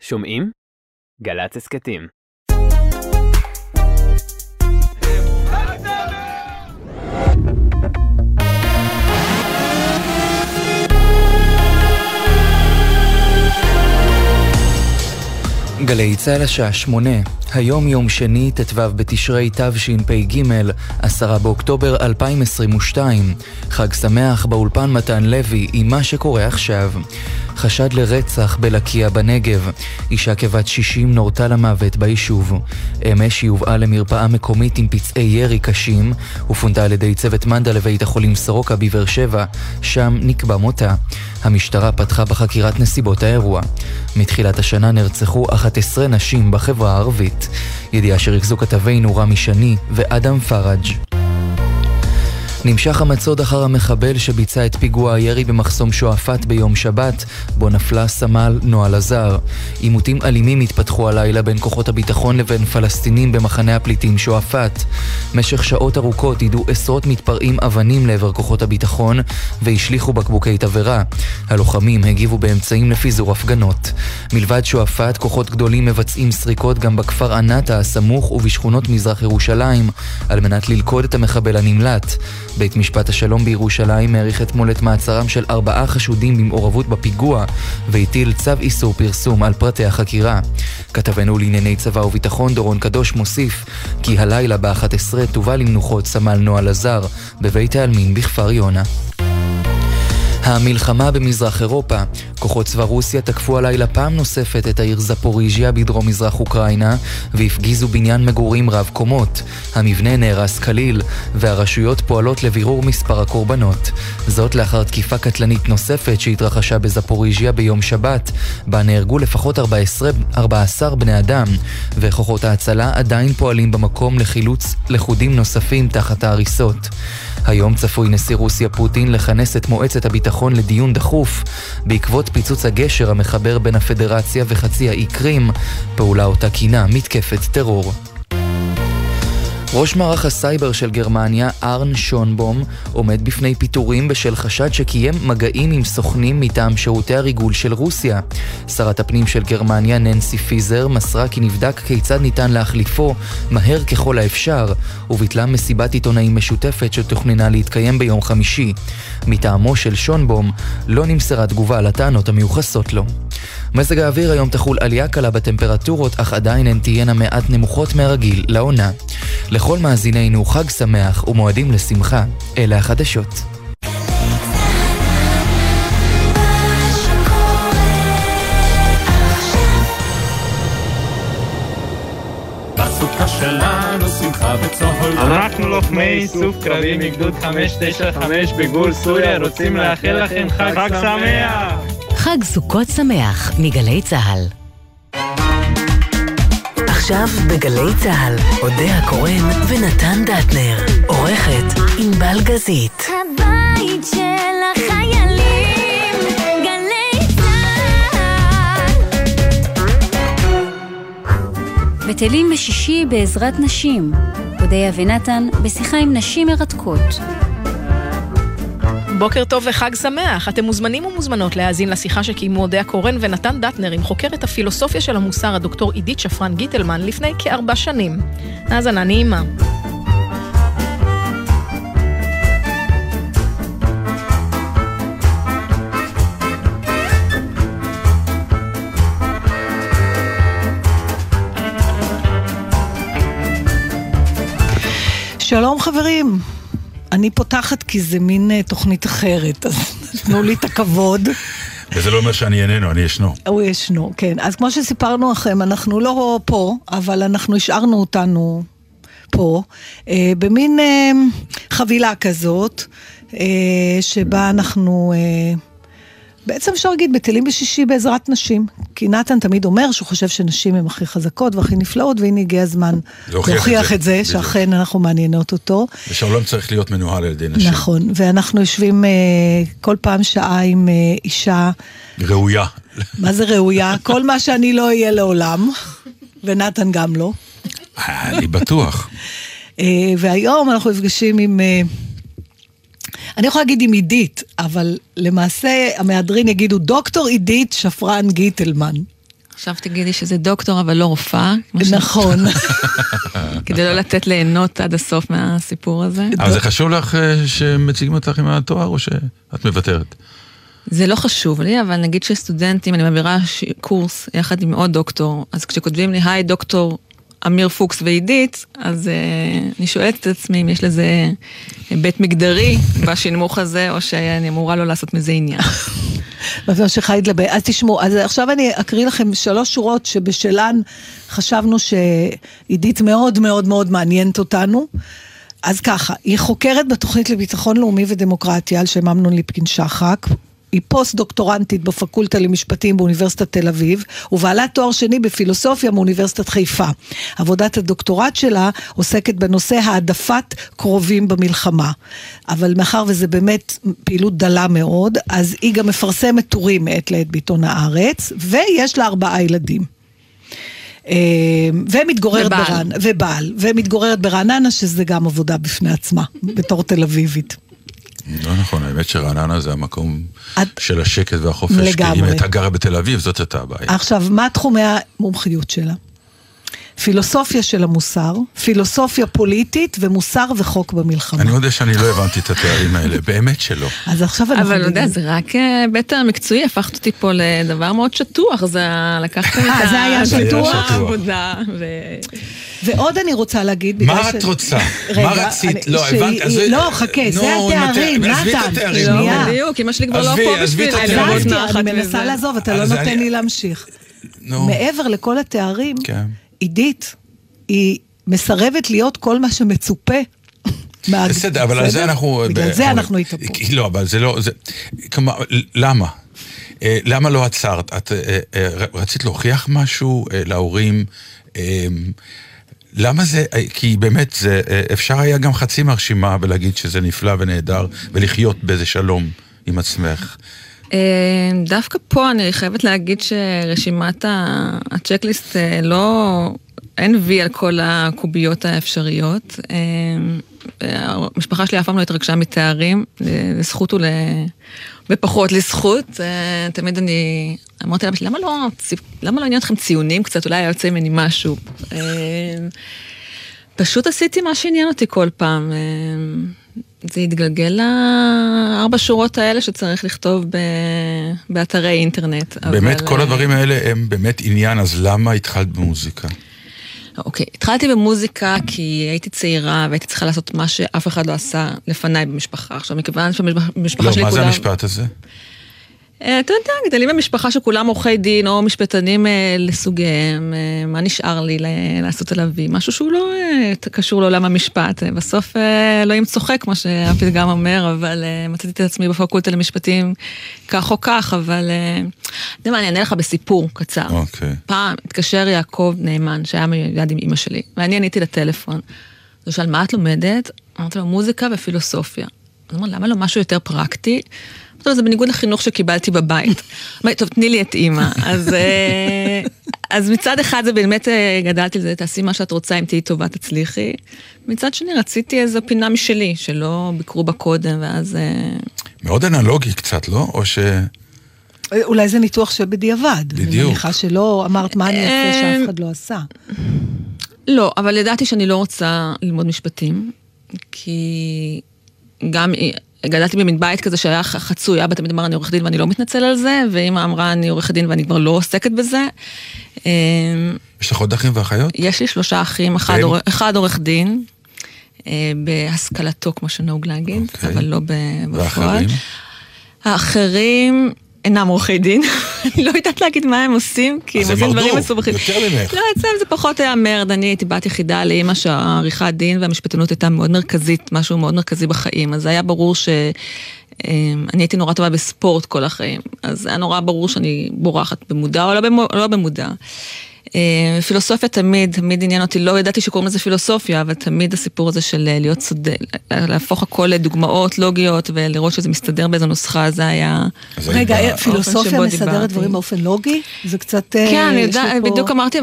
שומעים? גל"צ הסכתים. גלי צה"ל השעה שמונה, היום יום שני, ט"ו בתשרי תשפ"ג, עשרה באוקטובר 2022. חג שמח באולפן מתן לוי עם מה שקורה עכשיו. חשד לרצח בלקיה בנגב. אישה כבת 60 נורתה למוות ביישוב. אמש היא הובאה למרפאה מקומית עם פצעי ירי קשים, ופונתה על ידי צוות מנדה לבית החולים סורוקה בבאר שבע, שם נקבע מותה. המשטרה פתחה בחקירת נסיבות האירוע. מתחילת השנה נרצחו 11 נשים בחברה הערבית. ידיעה שריכזו כתבינו רמי שני ואדם פראג'. נמשך המצוד אחר המחבל שביצע את פיגוע הירי במחסום שועפאט ביום שבת, בו נפלה סמל נועה לזר. עימותים אלימים התפתחו הלילה בין כוחות הביטחון לבין פלסטינים במחנה הפליטים שועפאט. משך שעות ארוכות יידו עשרות מתפרעים אבנים לעבר כוחות הביטחון והשליכו בקבוקי תבערה. הלוחמים הגיבו באמצעים לפיזור הפגנות. מלבד שועפאט, כוחות גדולים מבצעים סריקות גם בכפר ענתה הסמוך ובשכונות מזרח ירושלים, על מנת ללכוד את המחבל הנמלט. בית משפט השלום בירושלים העריך אתמול את מעצרם של ארבעה חשודים במעורבות בפיגוע והטיל צו איסור פרסום על פרטי החקירה. כתבנו לענייני צבא וביטחון דורון קדוש מוסיף כי הלילה ב-11 תובא למנוחות סמל נועה לזר בבית העלמין בכפר יונה. המלחמה במזרח אירופה. כוחות צבא רוסיה תקפו הלילה פעם נוספת את העיר זפוריז'יה בדרום מזרח אוקראינה והפגיזו בניין מגורים רב קומות. המבנה נהרס כליל והרשויות פועלות לבירור מספר הקורבנות. זאת לאחר תקיפה קטלנית נוספת שהתרחשה בזפוריז'יה ביום שבת, בה נהרגו לפחות 14, 14 בני אדם, וכוחות ההצלה עדיין פועלים במקום לחילוץ לכודים נוספים תחת ההריסות. היום צפוי נשיא רוסיה פוטין לכנס את מועצת הביטחון לדיון דחוף בעקבות פיצוץ הגשר המחבר בין הפדרציה וחצי האי קרים, פעולה אותה כינה מתקפת טרור. ראש מערך הסייבר של גרמניה, ארן שונבום, עומד בפני פיטורים בשל חשד שקיים מגעים עם סוכנים מטעם שירותי הריגול של רוסיה. שרת הפנים של גרמניה, ננסי פיזר, מסרה כי נבדק כיצד ניתן להחליפו מהר ככל האפשר, וביטלה מסיבת עיתונאים משותפת שתוכננה להתקיים ביום חמישי. מטעמו של שונבום לא נמסרה תגובה לטענות המיוחסות לו. מזג האוויר היום תחול עלייה קלה בטמפרטורות, אך עדיין הן תהיינה מעט נמוכות מהרגיל לעונה. לכל מאזינינו חג שמח ומועדים לשמחה. אלה החדשות. אנחנו לוחמי איסוף קרבי מגדוד 595 בגבול סוריה רוצים לאחל לכם חג שמח! חג סוכות שמח מגלי צה"ל עכשיו בגלי צה"ל, אודה הקורן ונתן דטנר, עורכת ענבל גזית. הבית של החיילים, גלי צה"ל. בטלים בשישי בעזרת נשים, אודיה ונתן בשיחה עם נשים מרתקות. בוקר טוב וחג שמח. אתם מוזמנים ומוזמנות להאזין לשיחה שקיימו אודיה קורן ונתן דטנר עם חוקרת הפילוסופיה של המוסר, הדוקטור עידית שפרן גיטלמן, לפני כארבע שנים. האזנה נעימה. שלום חברים, אני פותחת כי זה מין אה, תוכנית אחרת, אז תנו לי את הכבוד. וזה לא אומר שאני איננו, אני ישנו. הוא ישנו, כן. אז כמו שסיפרנו לכם, אנחנו לא פה, אבל אנחנו השארנו אותנו פה, אה, במין אה, חבילה כזאת, אה, שבה אנחנו... אה, בעצם אפשר להגיד, בטלים בשישי בעזרת נשים. כי נתן תמיד אומר שהוא חושב שנשים הן הכי חזקות והכי נפלאות, והנה הגיע הזמן להוכיח את זה, שאכן אנחנו מעניינות אותו. ושהעולם צריך להיות מנוהל על ידי נשים. נכון, ואנחנו יושבים אה, כל פעם שעה עם אה, אישה... ראויה. מה זה ראויה? כל מה שאני לא אהיה לעולם, ונתן גם לא. אני בטוח. אה, והיום אנחנו נפגשים עם... אני יכולה להגיד עם עידית, אבל למעשה המהדרין יגידו דוקטור עידית שפרן גיטלמן. עכשיו תגידי שזה דוקטור אבל לא רופאה. נכון. כדי לא לתת ליהנות עד הסוף מהסיפור הזה. אבל זה חשוב לך אה, שמציגים אותך עם התואר או שאת מוותרת? זה לא חשוב לי, אבל נגיד שסטודנטים, אני מעבירה קורס יחד עם עוד דוקטור, אז כשכותבים לי, היי דוקטור אמיר פוקס ועידית, אז uh, אני שואלת את עצמי אם יש לזה היבט מגדרי בשנמוך הזה, או שאני אמורה לא לעשות מזה עניין. מה שחי להתלבט. אז תשמעו, אז עכשיו אני אקריא לכם שלוש שורות שבשלן חשבנו שעידית מאוד מאוד מאוד מעניינת אותנו. אז ככה, היא חוקרת בתוכנית לביטחון לאומי ודמוקרטיה על שם אמנון ליפקין שחק, היא פוסט דוקטורנטית בפקולטה למשפטים באוניברסיטת תל אביב, ובעלת תואר שני בפילוסופיה מאוניברסיטת חיפה. עבודת הדוקטורט שלה עוסקת בנושא העדפת קרובים במלחמה. אבל מאחר וזה באמת פעילות דלה מאוד, אז היא גם מפרסמת טורים מעת לעת בעיתון הארץ, ויש לה ארבעה ילדים. אה, ומתגוררת ברעננה, ובעל, ומתגוררת ברעננה, שזה גם עבודה בפני עצמה, בתור תל אביבית. לא נכון, האמת שרעננה זה המקום את... של השקט והחופש. לגמרי. כי אם הייתה גרה בתל אביב, זאת הייתה הבעיה. עכשיו, מה תחומי המומחיות שלה? פילוסופיה של המוסר, פילוסופיה פוליטית ומוסר וחוק במלחמה. אני מודה שאני לא הבנתי את התארים האלה, באמת שלא. אז עכשיו אנחנו... אבל אתה יודע, זה רק אה, המקצועי, הפכת אותי פה לדבר מאוד שטוח, זה לקחת את ה... זה היה שטוח? עבודה. ועוד אני רוצה להגיד, מה את רוצה? מה רצית? לא, הבנתי. לא, חכה, זה התארים, נתן. עזבי את התארים. לא, בדיוק, אמא שלי כבר לא פה בשביל... עזבתי, אני מנסה לעזוב, אתה לא נותן לי להמשיך. מעבר לכל התארים, כן. עידית, היא מסרבת להיות כל מה שמצופה. בסדר, אבל על זה אנחנו... בגלל זה אנחנו איתו פה. לא, אבל זה לא... כלומר, למה? אה, למה לא עצרת? את אה, אה, רצית להוכיח משהו להורים? למה זה, כי באמת, זה, אפשר היה גם חצי מהרשימה ולהגיד שזה נפלא ונהדר, ולחיות באיזה שלום עם עצמך. דווקא פה אני חייבת להגיד שרשימת הצ'קליסט לא, אין וי על כל הקוביות האפשריות. המשפחה שלי אף פעם לא התרגשה מתארים, לזכות ול... ופחות לזכות. תמיד אני אמרתי שלי, למה לא, למה לא עניין אתכם ציונים קצת, אולי יוצא ממני משהו. פשוט עשיתי מה שעניין אותי כל פעם. זה התגלגל לארבע שורות האלה שצריך לכתוב ב... באתרי אינטרנט. באמת, אבל... כל הדברים האלה הם באמת עניין, אז למה התחלת במוזיקה? אוקיי, okay. התחלתי במוזיקה כי הייתי צעירה והייתי צריכה לעשות מה שאף אחד לא עשה לפניי במשפחה. עכשיו, מכיוון שבמשפחה לא, שלי כולם... לא, מה זה המשפט הזה? אה, אתה יודע, גדלים במשפחה שכולם עורכי דין או משפטנים אה, לסוגיהם, אה, מה נשאר לי לעשות על אבי? משהו שהוא לא קשור לעולם המשפט. בסוף אלוהים צוחק, כמו שאפי גם אומר, אבל מצאתי את עצמי בפקולטה למשפטים כך או כך, אבל... אתה יודע מה, אני אענה לך בסיפור קצר. אוקיי. פעם התקשר יעקב נאמן, שהיה מיד עם אימא שלי, ואני עניתי לטלפון. הוא שאל, מה את לומדת? אמרתי לו, מוזיקה ופילוסופיה. הוא אמר, למה לא משהו יותר פרקטי? אמרתי לו, זה בניגוד לחינוך שקיבלתי בבית. אמרתי, טוב, תני לי את אימא. אז, אה, אז מצד אחד זה באמת אה, גדלתי לזה, תעשי מה שאת רוצה, אם תהיי טובה, תצליחי. מצד שני, רציתי איזו פינה משלי, שלא ביקרו בה קודם, ואז... אה, מאוד אנלוגי קצת, לא? או ש... אולי זה ניתוח שבדיעבד. בדיוק. אני מניחה שלא אמרת מה אני אעשה שאף אחד לא עשה. לא, אבל ידעתי שאני לא רוצה ללמוד משפטים, כי גם גדלתי במין בית כזה שהיה חצוי, אבא תמיד אמר אני עורך דין ואני לא מתנצל על זה, ואמא אמרה אני עורכת דין ואני כבר לא עוסקת בזה. אמ, יש לך עוד אחים ואחיות? יש לי שלושה אחים, אחד, עור, אחד עורך דין, אה, בהשכלתו כמו שנהוג להגיד, okay. אוקיי. אבל לא בפועל. ואחרים? האחרים... אינם עורכי דין, אני לא יודעת להגיד מה הם עושים, כי הם עושים דברים מסובכים. אז הם מרדו, יותר ממך. לא, אצלם זה פחות היה מרד, אני הייתי בת יחידה לאימא שהעריכת דין והמשפטנות הייתה מאוד מרכזית, משהו מאוד מרכזי בחיים, אז היה ברור ש... אמ, אני הייתי נורא טובה בספורט כל החיים, אז היה נורא ברור שאני בורחת במודע או לא, במודע. אה, פילוסופיה תמיד, תמיד עניין אותי, לא ידעתי שקוראים לזה פילוסופיה, אבל תמיד הסיפור הזה של אה, להיות צודק, להפוך הכל לדוגמאות לוגיות ולראות שזה מסתדר באיזו נוסחה, זה היה... רגע, פילוסופיה מסדרת דברים באופן לוגי? זה קצת... אה, כן, אני יודעת, בדיוק אמרתי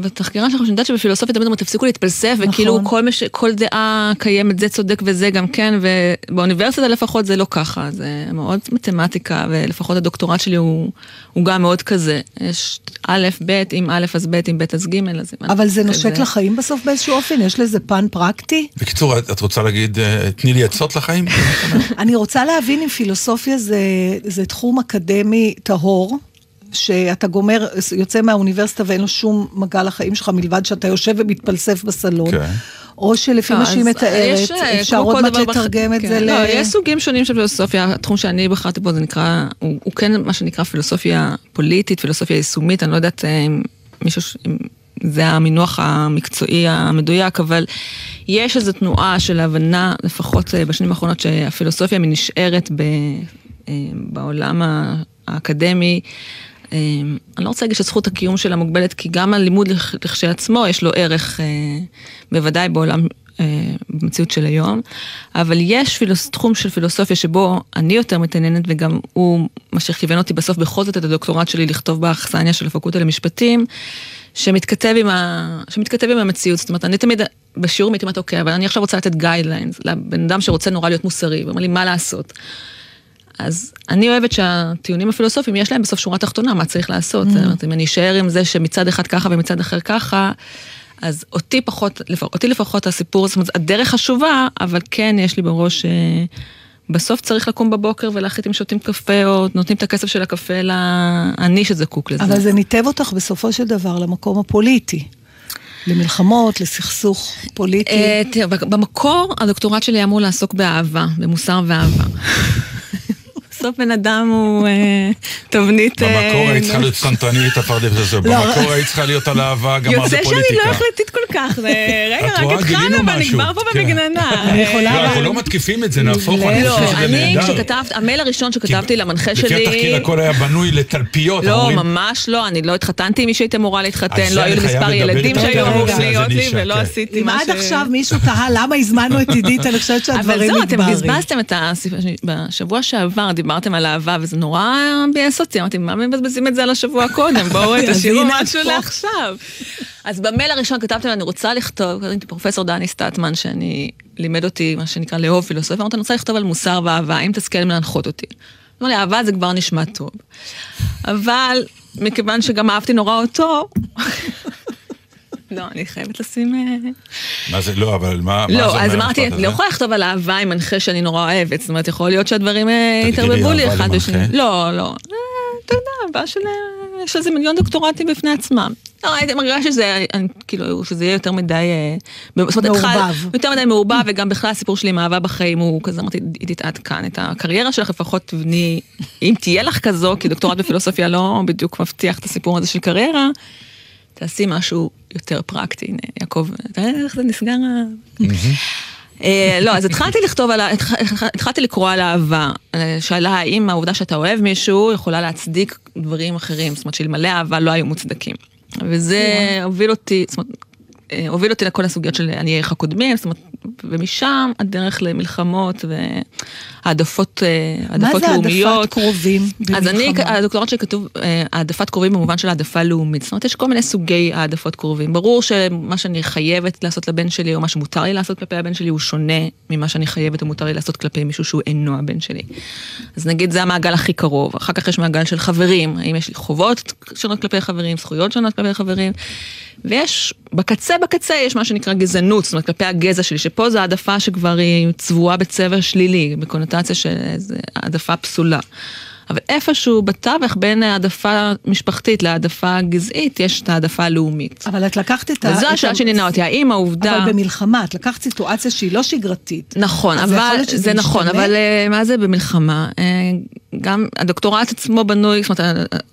בתחקירה שלך, שאני יודעת שבפילוסופיה תמיד אומרים, תפסיקו להתפלסף, וכאילו נכון. כל דעה קיימת, זה צודק וזה גם כן, ובאוניברסיטה לפחות זה לא ככה, זה מאוד מתמטיקה, ולפחות הדוקטורט שלי הוא גם מאוד כזה. יש א', ב', עם א', אז ב', עם ב', אז ג', אז... אבל זה נושק לחיים בסוף באיזשהו אופן? יש לזה פן פרקטי? בקיצור, את רוצה להגיד, אה, תני לי עצות לחיים? אני רוצה להבין אם פילוסופיה זה, זה תחום אקדמי טהור. שאתה גומר, יוצא מהאוניברסיטה ואין לו שום מגע לחיים שלך מלבד שאתה יושב ומתפלסף בסלון. כן. או שלפי מה שהיא מתארת, אה, אפשר עוד מעט לתרגם את כן. זה ל... לא, יש סוגים שונים של פילוסופיה, התחום שאני בחרתי בו זה נקרא, הוא, הוא כן מה שנקרא פילוסופיה פוליטית, פילוסופיה יישומית, אני לא יודעת אה, אם מישהו, זה המינוח המקצועי המדויק, אבל יש איזו תנועה של הבנה, לפחות אה, בשנים האחרונות, שהפילוסופיה נשארת ב, בעולם האקדמי. אמ, אני לא רוצה להגיד שזכות הקיום שלה מוגבלת, כי גם הלימוד לכשעצמו יש לו ערך, אה, בוודאי בעולם, אה, במציאות של היום, אבל יש פילוס, תחום של פילוסופיה שבו אני יותר מתעניינת, וגם הוא מה שכיוון אותי בסוף בכל זאת את הדוקטורט שלי לכתוב באכסניה של הפקולטה למשפטים, שמתכתב עם, ה... שמתכתב עם המציאות. זאת אומרת, אני תמיד בשיעור הייתי אומרת, אוקיי, אבל אני עכשיו רוצה לתת guidelines לבן אדם שרוצה נורא להיות מוסרי, ואומר לי, מה לעשות? אז אני אוהבת שהטיעונים הפילוסופיים, יש להם בסוף שורה תחתונה, מה צריך לעשות. Mm. זאת אומרת, אם אני אשאר עם זה שמצד אחד ככה ומצד אחר ככה, אז אותי פחות, אותי לפחות הסיפור, זאת אומרת, הדרך חשובה, אבל כן יש לי בראש... אה, בסוף צריך לקום בבוקר ולהחליט אם שותים קפה או נותנים את הכסף של הקפה לאני שזקוק לזה. אבל זה ניתב אותך בסופו של דבר למקום הפוליטי. למלחמות, לסכסוך פוליטי. אה, תראה, במקור הדוקטורט שלי אמור לעסוק באהבה, במוסר ואהבה. בסוף בן אדם הוא אה, תבנית... במקור היית צריכה להיות צנתנית, הפרדס הזה. לא. במקור היית צריכה להיות על אהבה, גמר בפוליטיקה. יוצא שאני לא החלטית כל כך, רגע, רק התחלנו, אבל נגמר פה כן. במגננה. לא, אנחנו לא מתקיפים את זה, נהפוך, אני חושב שזה נהדר. אני, כשכתבת, המייל הראשון שכתבתי למנחה שלי... לפי התחקיר הכל היה בנוי לתלפיות. לא, ממש לא, אני לא התחתנתי עם מי שהייתי אמורה להתחתן, לא היו לי מספר ילדים שהיו אמורים להיות לי, ולא עשיתי מה ש... אם עד עכשיו מישהו תהה למה הזמנו את עידית, אני חושבת שהדברים מתבררים. אבל זהו, אתם בזבזתם את ה... בשבוע שעבר דיברתם על אהבה, וזה נורא ביאס אותי, אמרתי, מה מבזבזים את זה על השבוע קודם? בואו תשאירו משהו לעכשיו. אז במייל הראשון כתבתי אני רוצה לכתוב, קראתי פרופסור דני סטטמן, שאני לימד אותי, מה שנקרא, לאהוב פילוסופיה, אמרתי, אני רוצה לכתוב על מוסר ואהבה, אם תזכה להנחות אותי. אמר לי, אהבה זה כבר נשמע טוב. אבל מכיוון שגם אהבתי נורא אותו, לא, אני חייבת לשים... אה, מה זה, לא, אבל מה, לא, זה אומר? לא, אז אמרתי, אני לא יכולה לכתוב על אהבה עם מנחה שאני נורא אוהבת, זאת אומרת, יכול להיות שהדברים אה, יתערבבו לי אחד בשני. לא, לא. אה, אתה יודע, הבעיה של... יש איזה מיליון דוקטורטים בפני עצמם. לא, הייתי מרגישה שזה, כאילו, שזה יהיה יותר מדי... מעורבב. יותר מדי מעורבב, וגם בכלל הסיפור שלי עם אהבה בחיים הוא כזה, אמרתי, עידית, עד כאן, את הקריירה שלך לפחות תבני, אם תהיה לך כזו, כי דוקטורט בפילוסופיה לא בדיוק מבטיח את הסיפור הזה של קריירה. תעשי משהו יותר פרקטי. הנה, יעקב, אתה יודע איך זה נסגר? אה, לא, אז התחלתי לכתוב על, התחלתי לקרוא על אהבה. אה, שאלה האם העובדה שאתה אוהב מישהו יכולה להצדיק דברים אחרים, זאת אומרת שאלמלא אהבה לא היו מוצדקים. וזה הוביל אותי, זאת אומרת, אה, הוביל אותי לכל הסוגיות של עניי ערך הקודמים, זאת אומרת, ומשם הדרך למלחמות והעדפות לאומיות. מה זה העדפת קרובים במלחמה? אז אני, הדוקטורט שלי כתוב אה, העדפת קרובים במובן של העדפה לאומית. זאת אומרת, יש כל מיני סוגי העדפות קרובים. ברור שמה שאני חייבת לעשות לבן שלי, או מה שמותר לי לעשות כלפי הבן שלי, הוא שונה ממה שאני חייבת או מותר לי לעשות כלפי מישהו שהוא אינו הבן שלי. אז נגיד זה המעגל הכי קרוב. אחר כך יש מעגל של חברים, האם יש לי חובות שונות כלפי חברים, זכויות שונות כלפי חברים. ויש, בקצה בקצה יש מה שנקרא גזענות, זאת אומרת כלפי הגזע שלי, שפה זו העדפה שכבר היא צבועה בצבע שלילי, בקונוטציה של העדפה פסולה. אבל איפשהו בתווך בין העדפה משפחתית להעדפה גזעית, יש את העדפה הלאומית. אבל את לקחת את ה... וזו השאלה שעניינה אותי, האם העובדה... אבל במלחמה, את לקחת סיטואציה שהיא לא שגרתית. נכון, אבל... זה נכון, אבל אה, מה זה במלחמה? אה, גם הדוקטורט עצמו בנוי, זאת אומרת,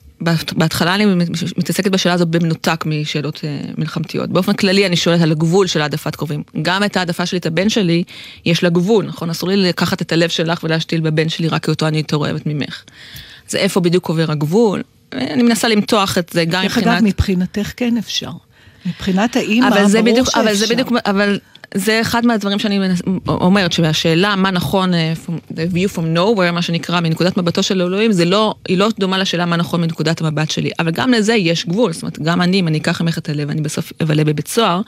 בהתחלה אני מתעסקת בשאלה הזאת במנותק משאלות אה, מלחמתיות. באופן כללי אני שואלת על הגבול של העדפת קרובים. גם את העדפה שלי, את הבן שלי, יש לה גבול, נכון? אסור לי לקחת את הלב שלך ולהשתיל בבן שלי רק כי אותו אני יותר אוהבת ממך. אז איפה בדיוק עובר הגבול? אני מנסה למתוח את זה גם דרך מבחינת... אגב, מבחינתך כן אפשר. מבחינת האימא, אבל זה ברור בדיוק, שאפשר. אבל זה בדיוק, אבל זה אחד מהדברים שאני אומרת, שהשאלה מה נכון, אה, from- the view from nowhere, מה שנקרא, מנקודת מבטו של אלוהים, זה לא, היא לא דומה לשאלה מה נכון מנקודת המבט שלי, אבל גם לזה יש גבול, זאת אומרת, גם אני, אם אני אקח ממך את הלב, אני בסוף אבלה בבית סוהר,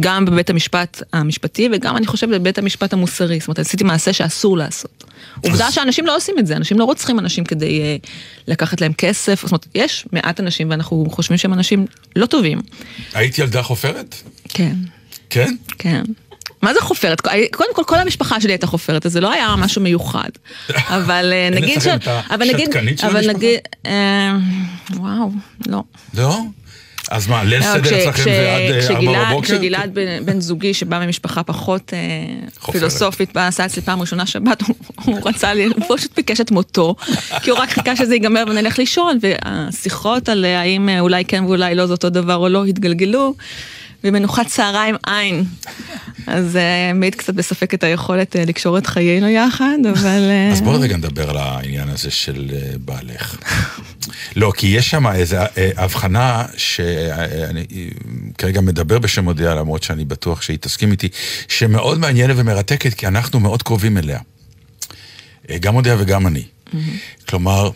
גם בבית המשפט המשפטי, וגם אני חושבת בבית המשפט המוסרי, זאת אומרת, עשיתי מעשה שאסור לעשות. עובדה שאנשים לא עושים את זה, אנשים לא רוצחים אנשים כדי uh, לקחת להם כסף, זאת אומרת, יש מעט אנשים ואנחנו חושבים שהם אנשים לא טובים. היית ילדה חופרת? כן. כן? כן. מה זה חופרת? קודם כל, כל המשפחה שלי הייתה חופרת, אז זה לא היה משהו מיוחד. אבל אה, אין נגיד אצלכם את אבל נגיד... השתקנית של אבל המשפחה? נגיד... אה, וואו, לא. לא? אז מה, ליל לא, סדר אצלכם זה עד אה, ארבע בבוקר? כשגלעד בן- זוגי, שבא ממשפחה פחות אה. פילוסופית, בא, עשה אצלי פעם ראשונה שבת, הוא- רצה הוא פשוט ביקש את מותו, כי הוא רק חיכה שזה ייגמר ונלך לישון, והשיחות על אה, האם אה, אולי כן ואולי לא זה אותו דבר או לא, התגלגלו, ומנוחת צהריים אין. אז אה, מעיד קצת בספק את היכולת אה, לקשור את חיינו יחד, אבל... אה, אז בואי רגע נדבר על העניין הזה של בעלך. לא, כי יש שם איזו הבחנה שאני כרגע מדבר בשם אודיה, למרות שאני בטוח שהיא תסכים איתי, שמאוד מעניינת ומרתקת, כי אנחנו מאוד קרובים אליה. גם אודיה וגם אני. כלומר,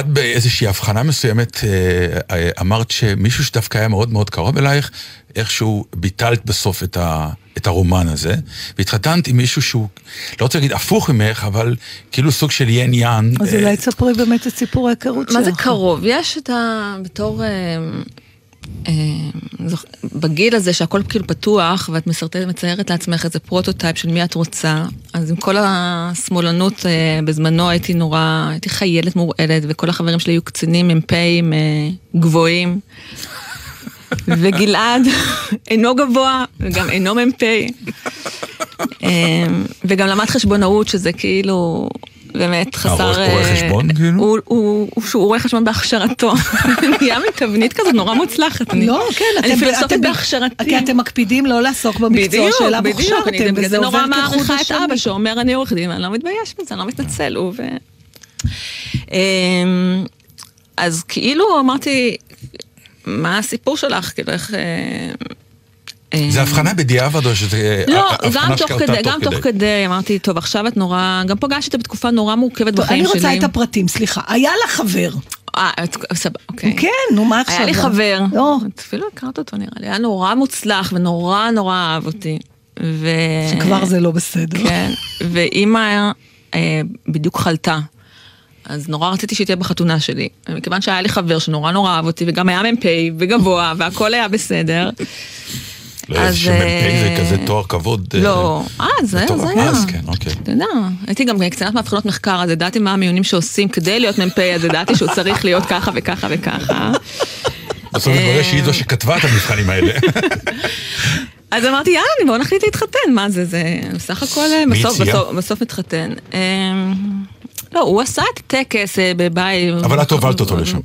את באיזושהי הבחנה מסוימת אה, אה, אמרת שמישהו שדווקא היה מאוד מאוד קרוב אלייך, איכשהו ביטלת בסוף את, ה, את הרומן הזה, והתחתנת עם מישהו שהוא, לא רוצה להגיד הפוך ממך, אבל כאילו סוג של יין יאנג. אז אה, אולי תספרי באמת את סיפור ההיכרות שלך. מה זה קרוב? יש את ה... בתור... זוכ- בגיל הזה שהכל כאילו פתוח ואת מסרטטת, מציירת לעצמך איזה prototype של מי את רוצה, אז עם כל השמאלנות אה, בזמנו הייתי נורא, הייתי חיילת מורעלת וכל החברים שלי היו קצינים מ"פים גבוהים. וגלעד אינו גבוה וגם אינו מ"פ. אה, וגם למד חשבונאות שזה כאילו באמת חסר... רואה- רואה אה, חשבון, כאילו? הוא- הוא הוא- רואה חשבון בהכשרתו. נהיה מתבנית כזאת נורא מוצלחת. אני- לא, כן, אני אתם- פילוסופית בהכשרתי. כי אתם מקפידים לא לעסוק במקצוע שאליו אני הוכשרתם, וזה נורא מעריכה את. אבא שאומר אני עורך דין, ואני לא מתבייש בזה, אני לא מתנצל, הוא ו... אמ, אז כאילו אמרתי, מה הסיפור שלך? כאילו איך... אה, אה, זה הבחנה בדיעבד או שזה לא, הבחנה גם תוך כדי, גם תוך כדי, אמרתי, טוב, עכשיו את נורא, גם פגשתי אותה בתקופה נורא מורכבת בחיים אני שלי. רוצה את הפרטים, סליחה. היה לך חבר. אה, סבבה, אוקיי. כן, נו, מה עכשיו? היה לי חבר, לא, את אפילו הכרת אותו נראה לי, היה נורא מוצלח ונורא נורא אהב אותי. ו... שכבר זה לא בסדר. כן, ואימא אה, בדיוק חלתה. אז נורא רציתי שהיא תהיה בחתונה שלי. מכיוון שהיה לי חבר שנורא נורא אהב אותי, וגם היה מ"פ וגבוה, והכל היה בסדר. לא ידעתי שמ"פ זה אה, כזה תואר כבוד. אה, לא, אה, זה היה. אז כן, אוקיי. אתה יודע, הייתי גם קצינת מאבחנות מחקר, אז ידעתי מה המיונים שעושים כדי להיות מ"פ, אז ידעתי שהוא צריך להיות ככה וככה וככה. בסוף מתברר אה. שהיא זו שכתבה את המבחנים האלה. אז אמרתי, יאללה, בואו נחליט להתחתן, מה זה, זה בסך הכל אה, בסוף? בסוף, מתחתן. אה, לא, הוא עשה את הטקס אה, בבית. אבל את הובלת אותו לשם.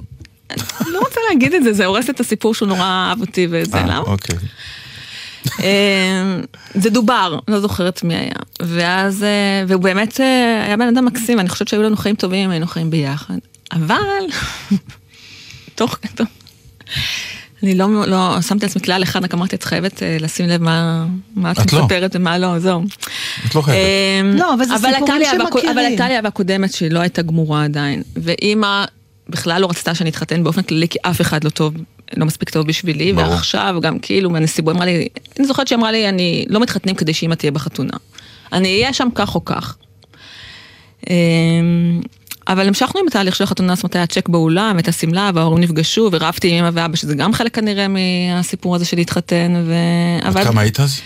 אני לא רוצה להגיד את זה, זה הורס את הסיפור שהוא נורא אהב אותי וזה, אה, למה? אוקיי. אה, זה דובר, לא זוכרת מי היה. ואז, אה, והוא באמת אה, היה בן אדם מקסים, אני חושבת שהיו לנו חיים טובים אם היינו חיים ביחד. אבל, תוך כדי, אני לא, לא, שמתי לעצמי כלל אחד, רק אמרתי, את חייבת אה, לשים לב מה, מה את את לא. מספרת ומה לא, זהו. את לא חייבת. אמ, לא, אבל זה סיפורים שמכירים. אבל הייתה לי אהבה קודמת שהיא לא הייתה גמורה עדיין. ואימא בכלל לא רצתה שאני אתחתן באופן כללי, כי אף אחד לא טוב, לא מספיק טוב בשבילי. ברור. ועכשיו גם כאילו מהנסיבות, אמרה לי, אני זוכרת שהיא אמרה לי, אני לא מתחתנים כדי שאימא תהיה בחתונה. אני אהיה שם כך או כך. אמ, אבל המשכנו עם התהליך של החתונה, זאת אומרת, היה צ'ק באולם, את השמלה, וההורים נפגשו, ורבתי עם אמא ואבא, שזה גם חלק כנראה מהסיפור הזה של להתחתן, ו... עד אבל... כמה היית אז?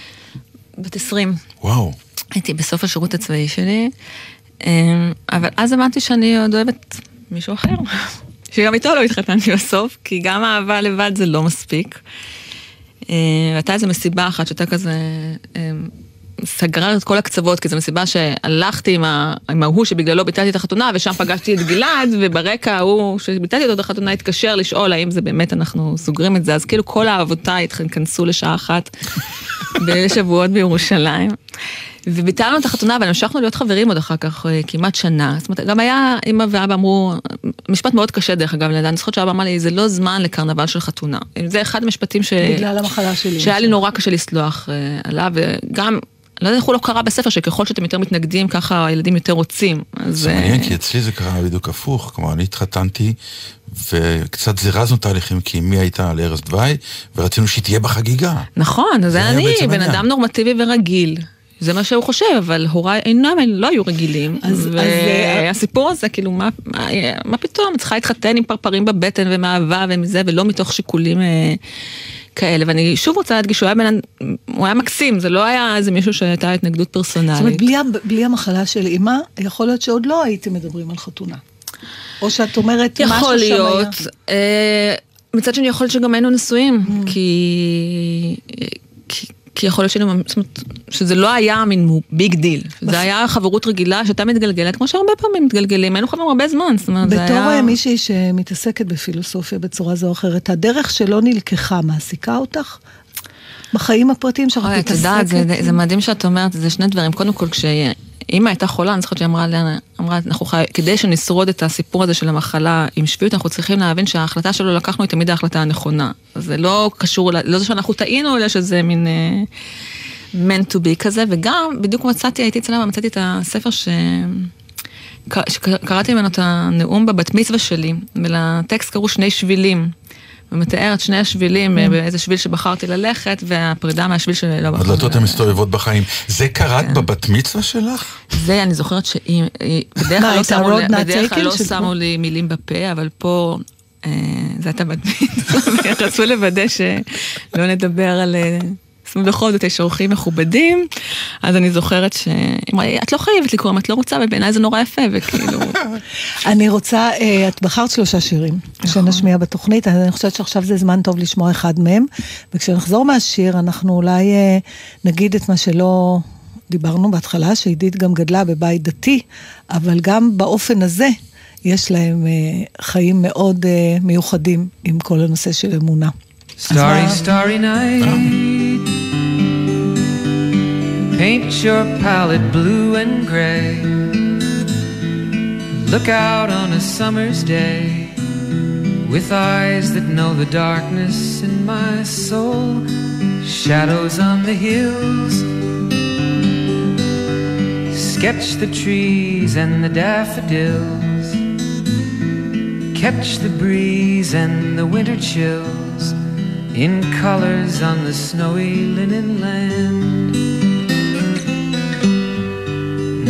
בת 20. וואו. הייתי בסוף השירות הצבאי שלי, אמ, אבל אז הבנתי שאני עוד אוהבת מישהו אחר, שגם איתו לא התחתנתי בסוף, כי גם אהבה לבד זה לא מספיק. אמ, והייתה איזו מסיבה אחת שהייתה כזה אמ, סגרה את כל הקצוות, כי זו מסיבה שהלכתי עם, ה... עם ההוא שבגללו ביטלתי את החתונה, ושם פגשתי את גלעד, וברקע ההוא שביטלתי אותו את החתונה התקשר לשאול האם זה באמת אנחנו סוגרים את זה, אז כאילו כל אהבותיי התכנסו לשעה אחת בשבועות בירושלים. וביטלנו את החתונה, אבל המשכנו להיות חברים עוד אחר כך אה, כמעט שנה. זאת אומרת, גם היה, אמא ואבא אמרו, משפט מאוד קשה דרך אגב, אני זוכרת שאבא אמר לי, זה לא זמן לקרנבל של חתונה. זה אחד המשפטים ש... בגלל המחלה שלי. שהיה לי נורא קשה לסלוח אה, עליו, וגם... לא יודע איך הוא לא קרא בספר שככל שאתם יותר מתנגדים ככה הילדים יותר רוצים. זה אה, מעניין כי אצלי זה קרה בדיוק הפוך, כלומר אני התחתנתי וקצת זירזנו תהליכים כי אמי הייתה על ערש דווי ורצינו שהיא תהיה בחגיגה. נכון, אז אני בן אדם נורמטיבי ורגיל. זה מה שהוא חושב, אבל הוריי אינם, לא היו רגילים. אז, והסיפור הזה, כאילו, מה, מה, מה פתאום, צריכה להתחתן עם פרפרים בבטן ומאהבה ומזה, ולא מתוך שיקולים אה, כאלה. ואני שוב רוצה להדגיש, הוא היה בן, הוא היה מקסים, זה לא היה איזה מישהו שהייתה התנגדות פרסונלית. זאת אומרת, בלי, בלי המחלה של אימא, יכול להיות שעוד לא הייתם מדברים על חתונה. או שאת אומרת, משהו שם היה. יכול להיות. אה, מצד שני, יכול להיות שגם היינו נשואים, mm. כי... כי כי יכול להיות שאני, זאת אומרת, שזה לא היה מין big deal. זה היה חברות רגילה שהייתה מתגלגלת, כמו שהרבה פעמים מתגלגלים, היינו חברים הרבה זמן, זאת אומרת, זה היה... בתור מישהי שמתעסקת בפילוסופיה בצורה זו או אחרת, הדרך שלא נלקחה מעסיקה אותך? בחיים הפרטיים שלך מתעסקת? את יודעת, זה, זה מדהים שאת אומרת, זה שני דברים. קודם כל, כש... אימא הייתה חולה, אני זוכרת שהיא אמרה אמרה, אנחנו חי... כדי שנשרוד את הסיפור הזה של המחלה עם שפיות, אנחנו צריכים להבין שההחלטה שלו לקחנו היא תמיד ההחלטה הנכונה. זה לא קשור, לא זה שאנחנו טעינו, אלא שזה מין uh, meant to be כזה, וגם, בדיוק מצאתי, הייתי אצלם, מצאתי את הספר ש... שקראתי ממנו את הנאום בבת מצווה שלי, ולטקסט קראו שני שבילים. ומתאר את שני השבילים, mm. באיזה שביל שבחרתי ללכת, והפרידה מהשביל שלא בחרתי. הדלתות הן מסתובבות בחיים. זה קראת כן. בבת מצווה שלך? זה, אני זוכרת שהיא, בדרך כלל לא שמו, בדרך כלל לא שמו לי מילים בפה, אבל פה... אה, זה הייתה בת מצווה, ורצו לוודא שלא נדבר על אה, זאת אומרת, בכל זאת יש אורחים מכובדים, אז אני זוכרת ש... את לא חייבת לקרוא אם את לא רוצה, ובעיניי זה נורא יפה, וכאילו... אני רוצה, אה, את בחרת שלושה שירים נכון. שנשמיע בתוכנית, אני חושבת שעכשיו זה זמן טוב לשמוע אחד מהם, וכשנחזור מהשיר, אנחנו אולי אה, נגיד את מה שלא... דיברנו בהתחלה, שעידית גם גדלה בבית דתי, אבל גם באופן הזה יש להם uh, חיים מאוד uh, מיוחדים עם כל הנושא של אמונה. Starry, starry night. Paint your palette blue and gray. Look out on a summer's day with eyes that know the darkness in my soul. Shadows on the hills. Sketch the trees and the daffodils. Catch the breeze and the winter chills in colors on the snowy linen land.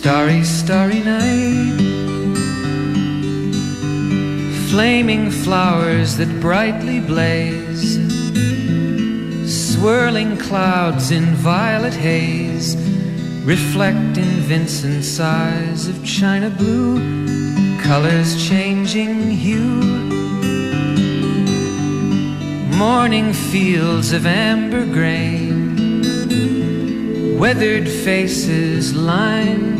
starry, starry night. Flaming flowers that brightly blaze, swirling clouds in violet haze, reflect in Vincent's eyes of china blue, colors changing hue. Morning fields of amber grain, weathered faces lined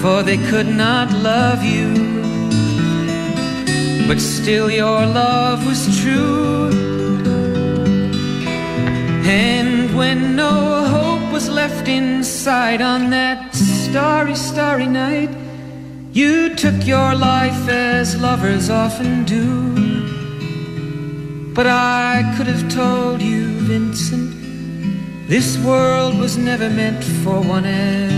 for they could not love you. But still, your love was true. And when no hope was left left inside on that starry, starry night. You took your life as lovers often do. But I could have told you, Vincent, this world was never meant for one as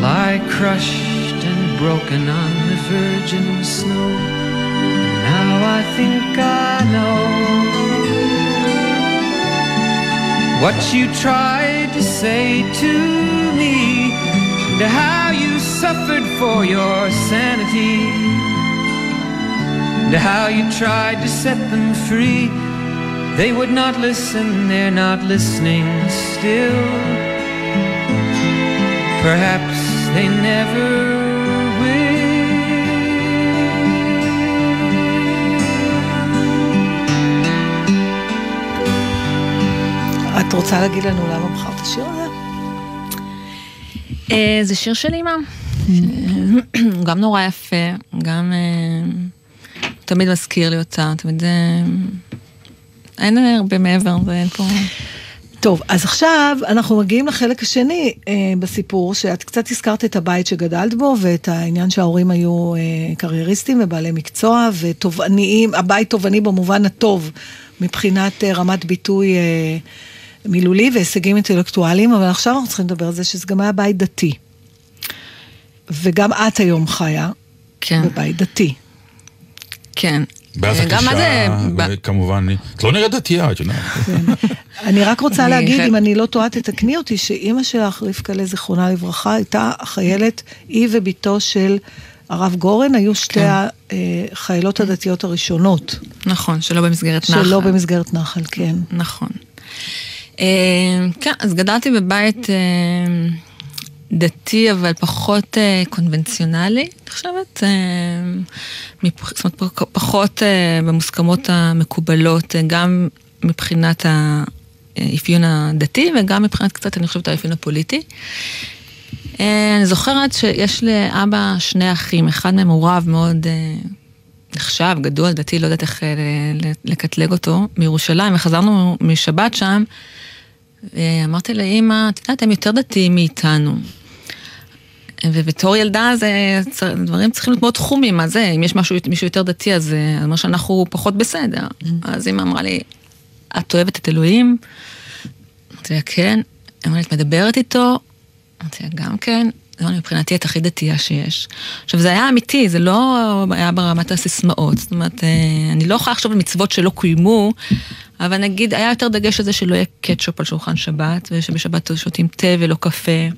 lie crushed and broken on the virgin snow. Now I think I know what you tried to say to me, and how you suffered for your sanity, and how you tried to set them free. They would not listen, they're not listening still. Perhaps they never את רוצה להגיד לנו למה בחרת השיר הזה? אה, זה שיר של אימא. הוא גם נורא יפה, גם אה, תמיד מזכיר לי אותה, תמיד... אה, אין הרבה מעבר, ואין פה... טוב, אז עכשיו אנחנו מגיעים לחלק השני אה, בסיפור, שאת קצת הזכרת את הבית שגדלת בו, ואת העניין שההורים היו אה, קרייריסטים ובעלי מקצוע, ותובעניים, הבית תובעני במובן הטוב, מבחינת אה, רמת ביטוי אה, מילולי והישגים אינטלקטואליים, אבל עכשיו אנחנו צריכים לדבר על זה שזה גם היה בית דתי. וגם את היום חיה כן, בבית דתי. כן. ואז זה... הקלישה, כמובן, את לא נראית דתייה, את יודעת. אני רק רוצה להגיד, אם אני לא טועה, תתקני אותי, שאימא שלך, רבקה זיכרונה לברכה, הייתה החיילת, היא ובתו של הרב גורן, היו שתי כן. החיילות הדתיות הראשונות, נכון, שלא במסגרת נחל. שלא במסגרת נחל, כן. נכון. אה, כן, אז גדלתי בבית אה, דתי, אבל פחות אה, קונבנציונלי, אני חושבת. אה, מפ- זאת אומרת, פח- פחות אה, במוסכמות המקובלות, אה, גם מבחינת האפיון הדתי וגם מבחינת קצת, אני חושבת, האפיון הפוליטי. אה, אני זוכרת שיש לאבא שני אחים, אחד מהם הוא רב מאוד אה, נחשב, גדול, דתי, לא יודעת איך לקטלג אותו, מירושלים, וחזרנו משבת שם, אמרתי לאימא, את יודעת, הם יותר דתיים מאיתנו. ובתור ילדה זה, דברים צריכים להיות מאוד תחומים, מה זה, אם יש משהו, מישהו יותר דתי אז זה אומר שאנחנו פחות בסדר. אז אמא אמרה לי, את אוהבת את אלוהים? אמרתי לה, כן. אמרה לי, את מדברת איתו? אמרתי לה, גם כן. אמרה לי, מבחינתי את הכי דתייה שיש. עכשיו, זה היה אמיתי, זה לא היה ברמת הסיסמאות. זאת אומרת, אה, אני לא יכולה לחשוב על מצוות שלא קוימו, אבל נגיד, היה יותר דגש על זה שלא יהיה קטשופ על שולחן שבת, ושבשבת שותים תה ולא קפה.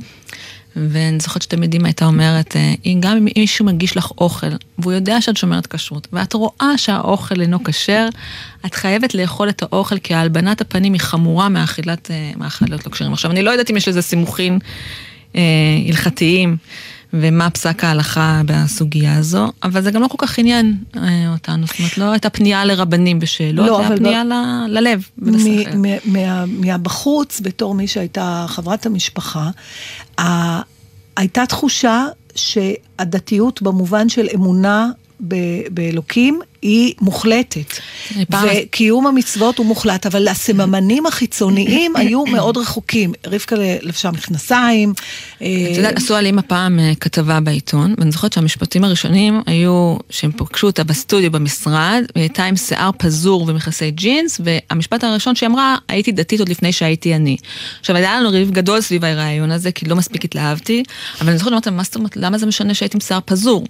ואני זוכרת שתמיד אמא הייתה אומרת, אה, גם אם מישהו מגיש לך אוכל, והוא יודע שאת שומרת כשרות, ואת רואה שהאוכל אינו כשר, את חייבת לאכול את האוכל, כי הלבנת הפנים היא חמורה מאכילת אה, מאכלות לא כשרים. עכשיו, אני לא יודעת אם יש לזה סימוכים אה, הלכתיים, ומה פסק ההלכה בסוגיה הזו, אבל זה גם לא כל כך עניין אה, אותנו, זאת אומרת, לא הייתה פנייה לרבנים בשאלות, לא, זה היה פנייה ל- ללב ולשכל. מ- מ- מה- מהבחוץ, בתור מי שהייתה חברת המשפחה, ה- הייתה תחושה שהדתיות במובן של אמונה ב- באלוקים היא מוחלטת. וקיום המצוות הוא מוחלט, אבל הסממנים החיצוניים היו מאוד רחוקים. רבקה לבשה מכנסיים. את יודעת, עשו על אימא פעם אה, כתבה בעיתון, ואני זוכרת שהמשפטים הראשונים היו שהם פגשו אותה בסטודיו במשרד, והיא הייתה עם שיער פזור ומכסי ג'ינס, והמשפט הראשון שהיא אמרה, הייתי דתית עוד לפני שהייתי אני. עכשיו, היה לנו ריב גדול סביב הרעיון הזה, כי לא מספיק התלהבתי, אבל אני זוכרת, אמרתי למה זה משנה שהייתי עם שיער פזור?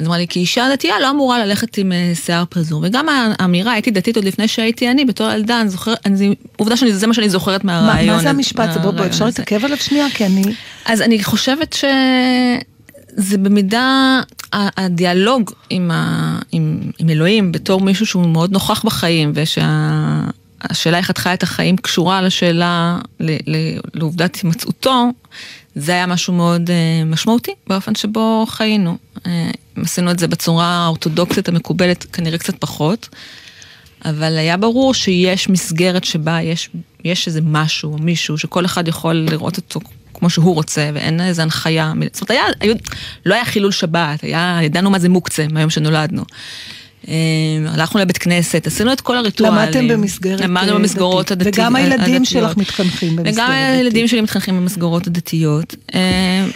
אז אמרה לי, כי אישה דתייה לא אמורה ללכת עם אה, שיער פזור. וגם האמירה, הייתי דתית עוד לפני שהייתי אני, בתור ילדה, אני זוכרת, עובדה שזה מה שאני זוכרת מה מהרעיון. מה זה המשפט? בוא, בוא, אפשר. להתעכב עליו שנייה? כי אני... אז אני חושבת שזה במידה, הדיאלוג עם, ה, עם, עם אלוהים בתור מישהו שהוא מאוד נוכח בחיים, ושהשאלה איך את חיה את החיים קשורה לשאלה, ל, ל, לעובדת הימצאותו, זה היה משהו מאוד uh, משמעותי באופן שבו חיינו. Uh, עשינו את זה בצורה האורתודוקסית המקובלת, כנראה קצת פחות, אבל היה ברור שיש מסגרת שבה יש, יש איזה משהו, מישהו, שכל אחד יכול לראות אותו כמו שהוא רוצה, ואין איזה הנחיה. זאת אומרת, היה, היו, לא היה חילול שבת, היה, ידענו מה זה מוקצה מהיום שנולדנו. אה, הלכנו לבית כנסת, עשינו את כל הריטואלים. למדתם במסגרת למדנו במסגרות הדתיות. וגם הילדים שלך מתחנכים במסגרת וגם הילדים שלי מתחנכים במסגרות הדתיות. אה,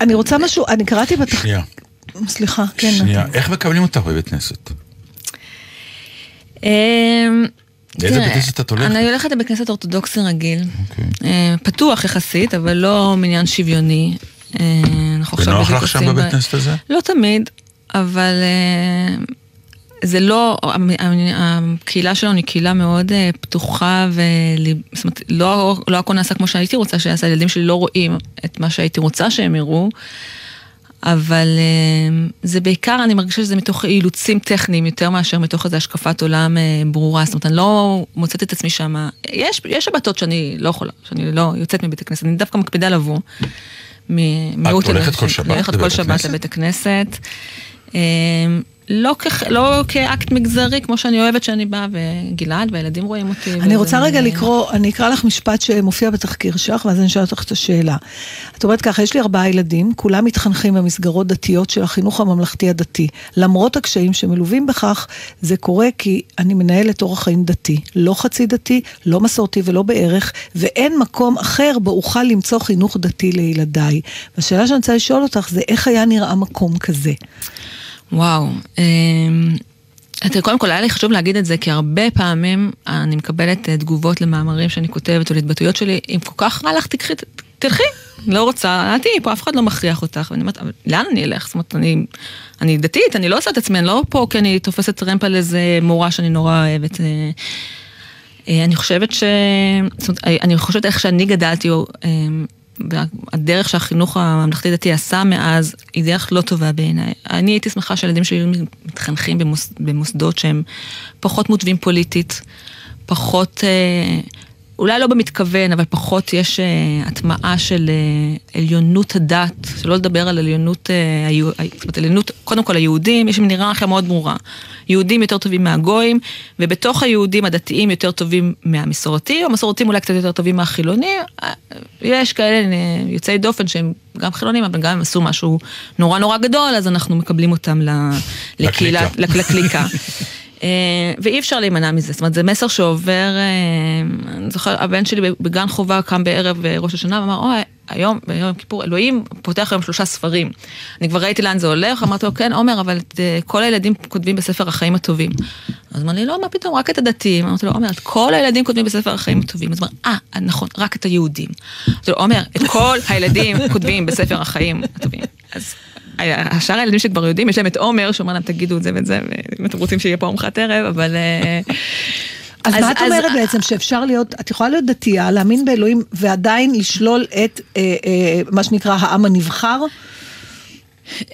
אני רוצה משהו, אני קראתי בתח... שנייה. סליחה, כן. שנייה, איך מקבלים אותך בבית כנסת? אה, לאיזה בית כנסת את הולכת? אני הולכת לבית כנסת אורתודוקסי רגיל. אוקיי. אה, פתוח יחסית, אבל לא מניין שוויוני. אה, אנחנו עכשיו ונוח לך שם בבית כנסת הזה? לא תמיד, אבל אה, זה לא, הקהילה שלנו היא קהילה מאוד אה, פתוחה, ול... זאת אומרת, לא, לא הכל נעשה כמו שהייתי רוצה שיעשה, הילדים שלי לא רואים את מה שהייתי רוצה שהם יראו. אבל אה, זה בעיקר, אני מרגישה שזה מתוך אילוצים טכניים יותר מאשר מתוך איזו השקפת עולם אה, ברורה. זאת אומרת, אני לא מוצאת את עצמי שם. יש, יש שבתות שאני לא יכולה, שאני לא יוצאת מבית הכנסת, אני דווקא מקפידה לבוא. ממיעוט הולכת אנשים. כל שבת אני הולכת כל לבית שבת הכנסת? לבית הכנסת. לא, כ, לא כאקט מגזרי, כמו שאני אוהבת שאני באה, וגלעד והילדים רואים אותי. אני רוצה רגע לקרוא, אני אקרא לך משפט שמופיע בתחקיר שלך, ואז אני אשאל אותך את השאלה. את אומרת ככה, יש לי ארבעה ילדים, כולם מתחנכים במסגרות דתיות של החינוך הממלכתי הדתי. למרות הקשיים שמלווים בכך, זה קורה כי אני מנהלת אורח חיים דתי. לא חצי דתי, לא מסורתי ולא בערך, ואין מקום אחר בו אוכל למצוא חינוך דתי לילדיי. והשאלה שאני רוצה לשאול אותך זה איך היה נראה מקום כזה? וואו. אמ, תראה, קודם כל היה לי חשוב להגיד את זה, כי הרבה פעמים אני מקבלת אה, תגובות למאמרים שאני כותבת או להתבטאויות שלי, אם כל כך רע לך, תקחי, תלכי. לא רוצה, אל תהיי פה, אף אחד לא מכריח אותך. ואני אומרת, אבל לאן אני אלך? זאת אומרת, אני, אני דתית, אני לא עושה את עצמי, אני לא פה כי אני תופסת טרמפ על איזה מורה שאני נורא אוהבת. אה, אה, אני חושבת ש... זאת אומרת, אני חושבת איך שאני גדלתי, אה, והדרך שהחינוך הממלכתי דתי עשה מאז, היא דרך לא טובה בעיניי. אני הייתי שמחה שהילדים שלי מתחנכים במוס, במוסדות שהם פחות מוטבים פוליטית, פחות, אה, אולי לא במתכוון, אבל פחות יש אה, הטמעה של אה, עליונות הדת, שלא לדבר על עליונות, אה, היו- זאת אומרת, עליונות, קודם כל היהודים, יש שם היררכיה מאוד ברורה. יהודים יותר טובים מהגויים, ובתוך היהודים הדתיים יותר טובים מהמסורתי, או מסורתיים אולי קצת יותר טובים מהחילוני. אה, יש כאלה אה, יוצאי דופן שהם גם חילונים, אבל גם הם עשו משהו נורא נורא גדול, אז אנחנו מקבלים אותם ל- לקהילה, לקליקה. אה, ואי אפשר להימנע מזה, זאת אומרת זה מסר שעובר, אה, אני זוכר, הבן שלי בגן חובה קם בערב אה, ראש השנה ואמר, אוי, היום, ביום כיפור, אלוהים פותח היום שלושה ספרים. אני כבר ראיתי לאן זה הולך, אמרתי לו, כן, עומר, אבל את, כל הילדים כותבים בספר החיים הטובים. אז אמר לי, לא, מה פתאום, רק את הדתיים. אמרתי לו, עומר, את כל הילדים כותבים בספר החיים הטובים. אז אמר, אה, נכון, רק את היהודים. אמרתי לו, עומר, את כל הילדים כותבים בספר החיים הטובים. אז השאר הילדים שכבר יודעים, יש להם את עומר, שאומר להם תגידו את זה ואת זה, ואם אתם רוצים שיהיה פה ארוחת ערב, אבל... אה, אז, אז- מה את אז- אומרת בעצם, שאפשר להיות, את יכולה להיות דתייה, להאמין באלוהים, ועדיין לשלול את אה, אה, מה שנקרא העם הנבחר?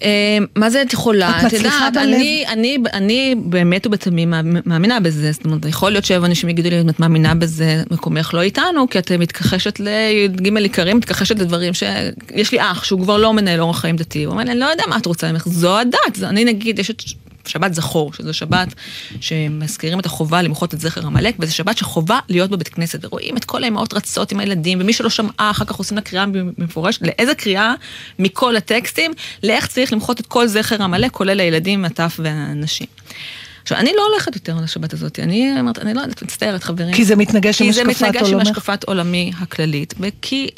אה, מה זה את יכולה? את מצליחה בלב? אני, אני, אני באמת ובתמים מאמינה בזה, זאת אומרת, יכול להיות שאנשים יגידו לי, אם את מאמינה בזה, מקומך לא איתנו, כי את מתכחשת לי"ג עיקרים, מתכחשת לדברים ש... יש לי אח שהוא כבר לא מנהל אורח חיים דתי, הוא אומר לי, אני לא יודע מה את רוצה ממך, זו הדת, אני נגיד, יש את שבת זכור, שזו שבת שמזכירים את החובה למחות את זכר עמלק, וזו שבת שחובה להיות בבית כנסת, ורואים את כל האמהות רצות עם הילדים, ומי שלא שמעה, אחר כך עושים לה קריאה מפורשת, לאיזה קריאה מכל הטקסטים, לאיך צריך למחות את כל זכר עמלק, כולל הילדים, הטף והנשים. עכשיו, אני לא הולכת יותר על השבת הזאת, אני אומרת, אני לא יודעת, מצטערת חברים. כי זה מתנגש עם כי זה השקפת מתנגש עם? השקפת עולמי הכללית, וכי...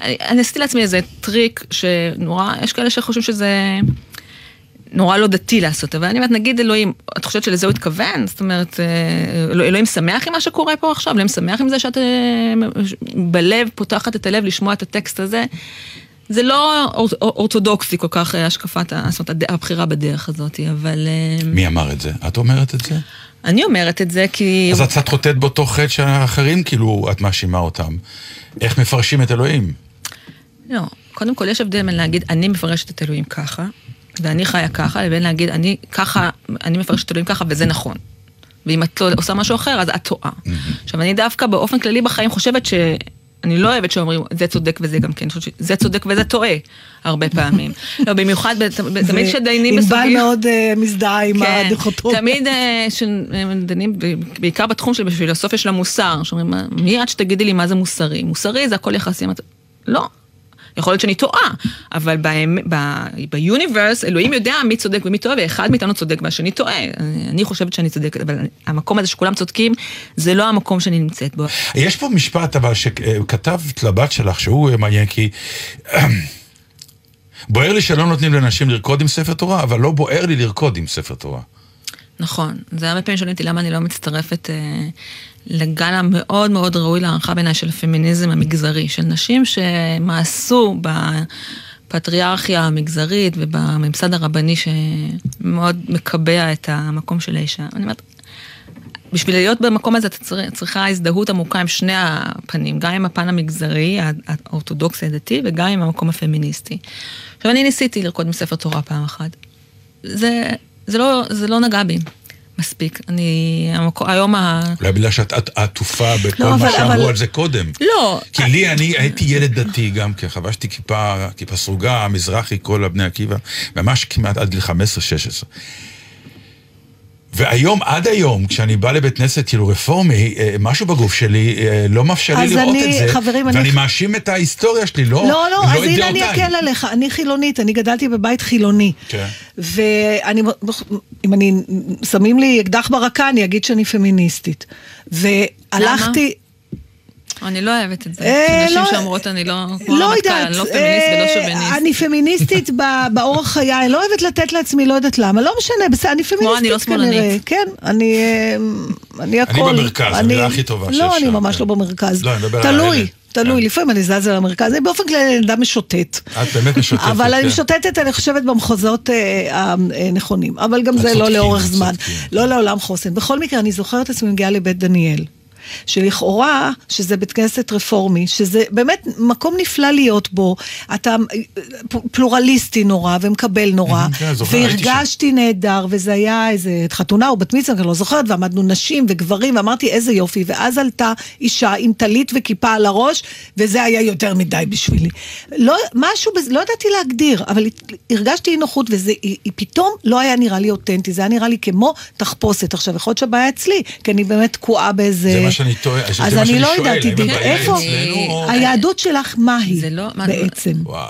אני אני עשיתי לעצמי איזה טריק שנורא, יש כאלה שחושבים שזה נורא לא דתי לעשות, אבל אני אומרת, נגיד אלוהים, את חושבת שלזה הוא התכוון? זאת אומרת, אה, אלוה- אלוהים שמח עם מה שקורה פה עכשיו? אלוהים שמח עם זה שאת אה, בלב פותחת את הלב לשמוע את הטקסט הזה? זה לא אור- אורתודוקסי כל כך אה, השקפת, זאת אומרת, הבחירה בדרך הזאת, אבל מי אמר את זה? את אומרת את זה? אני אומרת את זה כי... אז את קצת חוטאת באותו חטא שהאחרים, כאילו, את מאשימה אותם. איך מפרשים את אלוהים? לא, קודם כל יש הבדל בין להגיד, אני מפרשת את אלוהים ככה, ואני חיה ככה, לבין להגיד, אני ככה, אני מפרשת אלוהים ככה, וזה נכון. ואם את לא עושה משהו אחר, אז את טועה. עכשיו, אני דווקא באופן כללי בחיים חושבת ש... אני לא אוהבת שאומרים, זה צודק וזה גם כן, שזה צודק וזה טועה, הרבה פעמים. לא, במיוחד, תמיד כשדיינים ענבל בסוגיות... מאוד אה, מזדהה עם כן, הדיכוטומיה. תמיד אה, כשדנים, בעיקר בתחום של פילוסופיה של המוסר, שאומרים, "מה- מי את שתגידי לי מה זה מוסרי? מוסרי זה הכל יחסי. אמרתי, לא. יכול להיות שאני טועה, אבל ביוניברס, אלוהים יודע מי צודק ומי טועה, ואחד מאיתנו צודק והשני טועה. אני חושבת שאני צודקת, אבל המקום הזה שכולם צודקים, זה לא המקום שאני נמצאת בו. יש פה משפט אבל שכתבת לבת שלך שהוא מעניין כי בוער לי שלא נותנים לנשים לרקוד עם ספר תורה, אבל לא בוער לי לרקוד עם ספר תורה. נכון. זה הרבה פעמים שואלים אותי למה אני לא מצטרפת אה, לגל המאוד מאוד ראוי להערכה בעיניי של הפמיניזם המגזרי, של נשים שמאסו בפטריארכיה המגזרית ובממסד הרבני שמאוד מקבע את המקום של האישה. אני אומרת, בשביל להיות במקום הזה את צר- צריכה הזדהות עמוקה עם שני הפנים, גם עם הפן המגזרי, הא- האורתודוקסי הדתי, וגם עם המקום הפמיניסטי. עכשיו, אני ניסיתי לרקוד עם ספר תורה פעם אחת. זה, זה, לא, זה לא נגע בי מספיק. אני, המקום, היום ה... אולי בגלל שאת את עטופה בכל לא, מה אבל- שאמרו אבל- על זה קודם. לא. כי לי, אני הייתי ילד דתי גם כן, חבשתי כיפה, כיפה סרוגה, מזרחי, כל הבני עקיבא, ממש כמעט עד גיל 15-16. והיום, עד היום, כשאני בא לבית כנסת כאילו רפורמי, אה, משהו בגוף שלי אה, לא מאפשר לי אז לראות אני- את זה, חברים, אני- ואני מאשים את ההיסטוריה שלי, לא, לא, לא, אז את הנה אני. אקל עליך, אני חילונית, אני גדלתי בבית חילוני. כן. ואני, אם אני, שמים לי אקדח ברקה, אני אגיד שאני פמיניסטית. והלכתי... אני לא אוהבת את זה. אה, נשים לא- שאומרות אני לא, כמו לא הרמטכ"ל, יודעת, אני לא פמיניסט ולא אה, שוביניסט. אני פמיניסטית ב- באורח חיי, אני לא אוהבת לתת לעצמי, לא יודעת למה, לא משנה, בסדר, אני פמיניסטית אני לא שמאלנית. כנראה, כן, אני, אה, אני הכל. במרכז, אני- המילה הכי טובה שיש לא, אני ממש כן. לא במרכז. לא, אני מדבר על תלוי. תלוי, לפעמים אני זזה למרכז, אני באופן כללי אני אדם משוטט. את באמת משותפת, אבל אני כן. משוטטת, אני חושבת, במחוזות הנכונים. אבל גם זה לא לאורך זמן. לא לעולם חוסן. בכל מקרה, אני זוכרת את עצמי מגיעה לבית דניאל. שלכאורה, שזה בית כנסת רפורמי, שזה באמת מקום נפלא להיות בו, אתה פלורליסטי נורא ומקבל נורא, כן. והרגשתי נהדר, וזה היה איזה חתונה או בת מצווה, אני לא זוכרת, ועמדנו נשים וגברים, ואמרתי איזה יופי, ואז עלתה אישה עם טלית וכיפה על הראש, וזה היה יותר מדי בשבילי. לא, משהו, לא ידעתי להגדיר, אבל הרגשתי אי נוחות, וזה היא, היא פתאום לא היה נראה לי אותנטי, זה היה נראה לי כמו תחפושת. עכשיו, יכול להיות שהבעיה אצלי, כי אני באמת תקועה באיזה... שאני טועה, זה אז מה אני שאני לא שואל, יודעת, האם עידית, הבעיה איפה... היהדות שלך, מה היא לא- בעצם? וואי,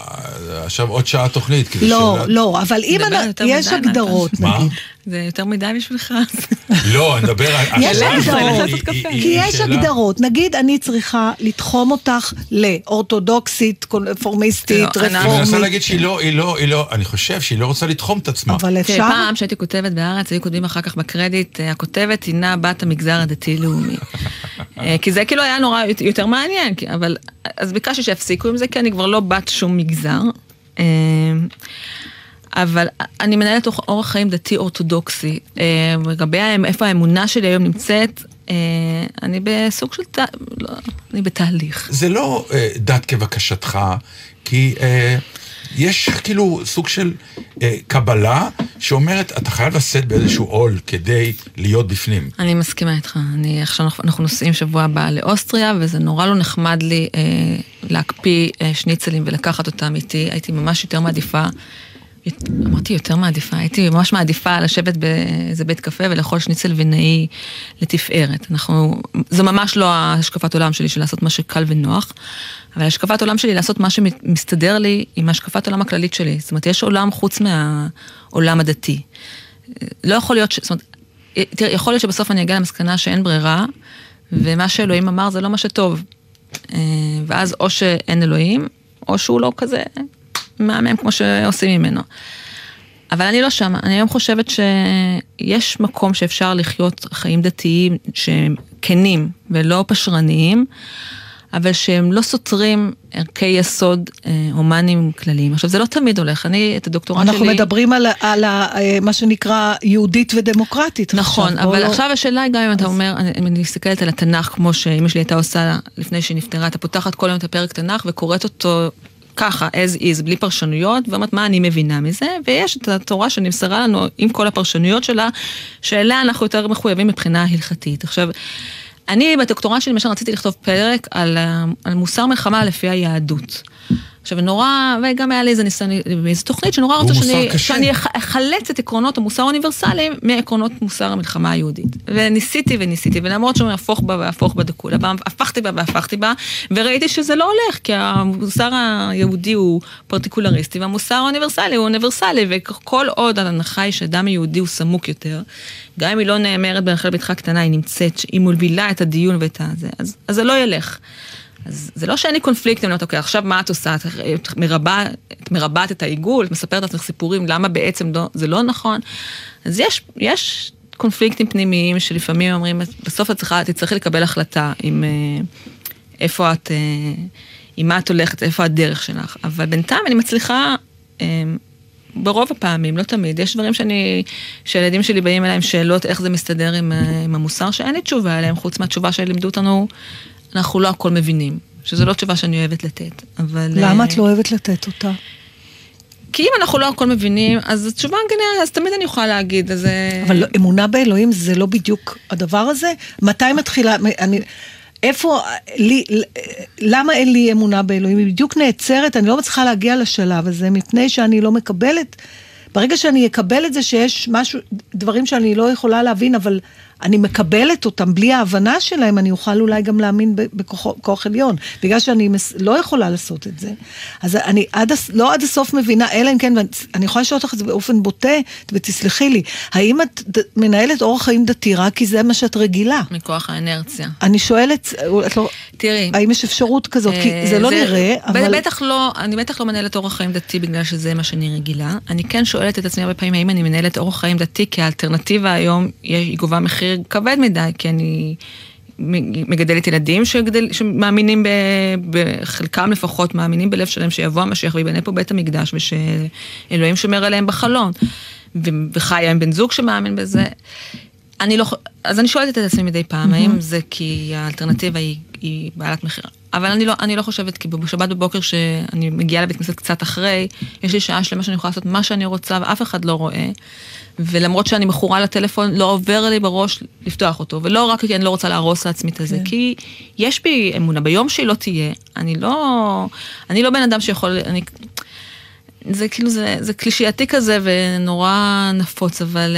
עכשיו עוד שעה תוכנית. כדי לא, לא, אבל אם יש. הגדרות? נגיד. זה יותר מדי בשבילך. לא, אני מדבר על... יש הגדרות, כי יש הגדרות. נגיד, אני צריכה לתחום אותך לאורתודוקסית, קונפורמיסטית, לא, אנחנו- אני מנסה רפורמית. להגיד שהיא לא, היא לא, היא לא, אני חושב שהיא לא רוצה לתחום את עצמה. אבל אפשר? פעם שהייתי כותבת בהארץ, היו כותבים אחר כך בקרדיט, אה, הכותבת הינה בת המגזר הדתי-לאומי. אה, כי זה כאילו היה נורא יות- יותר מעניין, אבל אז ביקשתי שיפסיקו עם זה, כי אני כבר לא בת שום מגזר. אבל אני מנהלת אורח- חיים דתי אורתודוקסי. אה, לגבי איפה האמונה שלי היום נמצאת, אה, אני בסוג של, לא, אני בתהליך. זה לא אה, דת כבקשתך, כי יש כאילו סוג של קבלה שאומרת, אתה חייב לשאת באיזשהו עול כדי להיות בפנים. אני מסכימה איתך. אני, עכשיו אנחנו- נוסעים שבוע הבא לאוסטריה, וזה נורא לא נחמד לי להקפיא שניצלים ולקחת אותם איתי. הייתי ממש יותר מעדיפה, אמרתי יותר מעדיפה, הייתי ממש מעדיפה לשבת באיזה בית קפה ולאכול שניצל וינאי לתפארת. אנחנו, זו ממש לא השקפת עולם שלי של לעשות מה שקל ונוח, אבל השקפת עולם שלי לעשות מה שמסתדר לי עם השקפת עולם הכללית שלי. זאת אומרת, יש עולם חוץ מהעולם הדתי. לא יכול להיות, ש... זאת אומרת, תראה, יכול להיות שבסוף אני אגיע למסקנה שאין ברירה, ומה שאלוהים אמר זה לא מה שטוב. אה, ואז או שאין אלוהים, או שהוא לא כזה מהמם כמו שעושים ממנו. אבל אני לא שמה, אני היום חושבת שיש מקום שאפשר לחיות חיים דתיים שהם כנים ולא פשרניים, אבל שהם לא סותרים ערכי יסוד אה, הומניים כלליים. עכשיו, זה לא תמיד הולך, אני את הדוקטורט שלי... אנחנו מדברים על, על אה, מה שנקרא יהודית ודמוקרטית. נכון, עכשיו, אבל לא- עכשיו השאלה היא גם אם אתה אומר, אני- אם אני מסתכלת על התנ"ך כמו שאימא שלי הייתה עושה לפני שהיא נפטרה, אתה פותחת כל יום את הפרק תנ"ך וקוראת אותו ככה, as is, בלי פרשנויות, ואומרת מה אני מבינה מזה, ויש את התורה שנמסרה לנו עם כל הפרשנויות שלה, שאליה אנחנו יותר מחויבים מבחינה הלכתית. עכשיו, אני בדוקטורט שלי למשל רציתי לכתוב פרק על, על מוסר מלחמה לפי היהדות. עכשיו נורא, וגם היה לי איזה ניסיון באיזו תוכנית שנורא רוצה שאני, שאני אחלץ את עקרונות המוסר האוניברסליים מעקרונות מוסר המלחמה היהודית. וניסיתי וניסיתי, ולמרות שאני הפוך בה והפוך בדקולה, הפכתי בה והפכתי בה, וראיתי שזה לא הולך, כי המוסר היהודי הוא פרטיקולריסטי, והמוסר האוניברסלי הוא אוניברסלי, וכל עוד ההנחה היא שאדם יהודי הוא סמוק יותר, גם אם היא לא נאמרת ברחל בתך הקטנה, היא נמצאת, היא מובילה את הדיון ואת הזה, אז, אז זה לא ילך. אז זה לא שאין לי קונפליקט, אני אומרת, אוקיי, עכשיו מה את עושה? את מרבה, את מרבעת את העיגול, את מספרת לעצמך סיפורים, למה בעצם לא, זה לא נכון? אז יש, יש קונפליקטים פנימיים שלפעמים אומרים, בסוף את צריכה, תצטרכי לקבל החלטה עם אה, איפה את, אה, עם מה את הולכת, איפה הדרך שלך. אבל בינתיים אני מצליחה... אה, ברוב הפעמים, לא תמיד, יש דברים שאני, שהילדים שלי באים אליי עם שאלות איך זה מסתדר עם, עם המוסר, שאין לי תשובה עליהם, חוץ מהתשובה שלימדו אותנו אנחנו לא הכל מבינים, שזו לא תשובה שאני אוהבת לתת, אבל... למה את לא אוהבת לתת אותה? כי אם אנחנו לא הכל מבינים, אז התשובה גנרית, אז תמיד אני יכולה להגיד, אז... אבל לא, אמונה באלוהים זה לא בדיוק הדבר הזה? מתי מתחילה... אני... איפה, לי, למה אין לי אמונה באלוהים? היא בדיוק נעצרת, אני לא מצליחה להגיע לשלב הזה, מפני שאני לא מקבלת. ברגע שאני אקבל את זה שיש משהו, דברים שאני לא יכולה להבין, אבל אני מקבלת אותם בלי ההבנה שלהם, אני אוכל אולי גם להאמין בכוח עליון. בגלל שאני מס, לא יכולה לעשות את זה. אז אני עד, לא עד הסוף מבינה, אלא אם כן, ואני יכולה לשאול אותך את זה באופן בוטה, ותסלחי לי, האם את ד, מנהלת אורח חיים דתי רק כי זה מה שאת רגילה? מכוח האנרציה. אני שואלת, את לא, תראי. האם יש אפשרות כזאת? כי אה, זה לא זה, נראה, אבל... בטח לא, אני בטח לא מנהלת אורח חיים דתי בגלל שזה מה שאני רגילה. אני כן שואלת את עצמי הרבה פעמים, האם אני מנהלת אורח חיים דתי, כי האלטרנטיבה היום היא גובה מחיר מחיר כבד מדי, כי אני מגדלת ילדים שגדל, שמאמינים, ב, בחלקם לפחות, מאמינים בלב שלהם שיבוא המשיח ויבנה פה בית המקדש ושאלוהים שומר עליהם בחלון. וחיה עם בן זוג שמאמין בזה. אני לא, אז אני שואלת את עצמי מדי פעם, mm-hmm. האם זה כי האלטרנטיבה היא, היא בעלת מחיר. אבל אני לא, אני לא חושבת, כי בשבת בבוקר שאני מגיעה לבית כנסת קצת אחרי, יש לי שעה שלמה שאני יכולה לעשות מה שאני רוצה ואף אחד לא רואה. ולמרות שאני מכורה לטלפון, לא עובר לי בראש לפתוח אותו. ולא רק כי אני לא רוצה להרוס לעצמי את זה, כן. כי יש בי אמונה. ביום שהיא לא תהיה, אני לא, אני לא בן אדם שיכול, אני... זה כאילו, זה, זה קלישייתי כזה ונורא נפוץ, אבל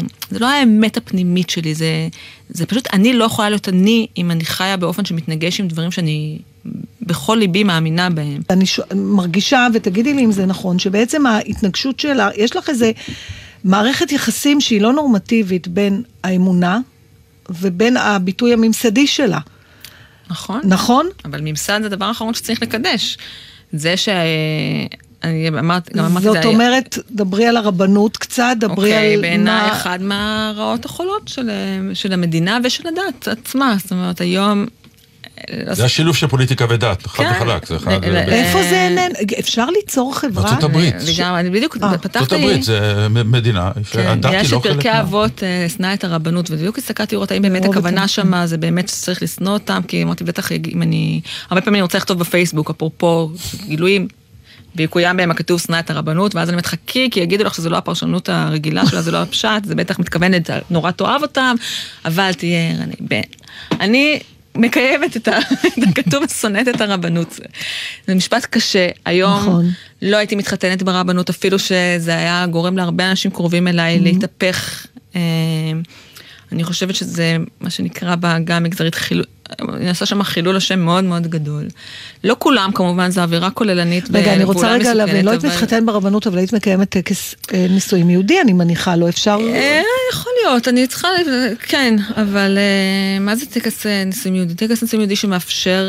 uh, זה לא האמת הפנימית שלי, זה, זה פשוט, אני לא יכולה להיות אני אם אני חיה באופן שמתנגש עם דברים שאני בכל ליבי מאמינה בהם. אני ש... מרגישה, ותגידי לי אם זה נכון, שבעצם ההתנגשות שלה, יש לך איזה מערכת יחסים שהיא לא נורמטיבית בין האמונה ובין הביטוי הממסדי שלה. נכון. נכון? אבל ממסד זה הדבר האחרון שצריך לקדש. זה ש... אני אמרת, גם אמרתי את זה... זאת אומרת, דברי על הרבנות קצת, דברי אוקיי, על... אוקיי, בעיניי אחד מהרעות החולות של, של המדינה ושל הדת עצמה. זאת אומרת, היום זה השילוב של פוליטיקה ודת, חד כן. וחלק. זה אחד... איפה זה איננו? אפשר ליצור חברה? ארצות הברית. אני בדיוק אה. פתחתי... ארצות הברית זה מדינה שהדת היא לא חלק מה... יש את פרקי אבות, אה, שנא את הרבנות, ובדיוק הסתכלתי לראות האם באמת הכוונה שמה זה באמת שצריך לשנוא אותם, כי אמרתי בטח אם אני... הרבה פעמים אני רוצה לכתוב בפייסבוק, אפרופו גילויים. ויקוים בהם הכתוב שנא את הרבנות, ואז אני אומרת חכי, כי יגידו לך שזו לא הפרשנות הרגילה שלה, זה לא הפשט, זה בטח מתכוונת, נורא תאהב אותם, אבל תהיה ערני. אני מקיימת את הכתוב שונאת את הרבנות. זה משפט קשה. היום נכון. לא הייתי מתחתנת ברבנות, אפילו שזה היה גורם להרבה אנשים קרובים אליי mm-hmm. להתהפך. אה, אני חושבת שזה מה שנקרא בעגה המגזרית חילול, נעשה שם חילול השם מאוד מאוד גדול. לא כולם כמובן, זו אווירה כוללנית רגע, אני רוצה רגע להבין, לא היית. מתחתן ברבנות, אבל היית מקיימת טקס אה, נישואים יהודי, אני מניחה, לא אפשר... אה, יכול להיות, אני צריכה, כן, אבל אה, מה זה טקס נישואים יהודי? טקס נישואים יהודי שמאפשר...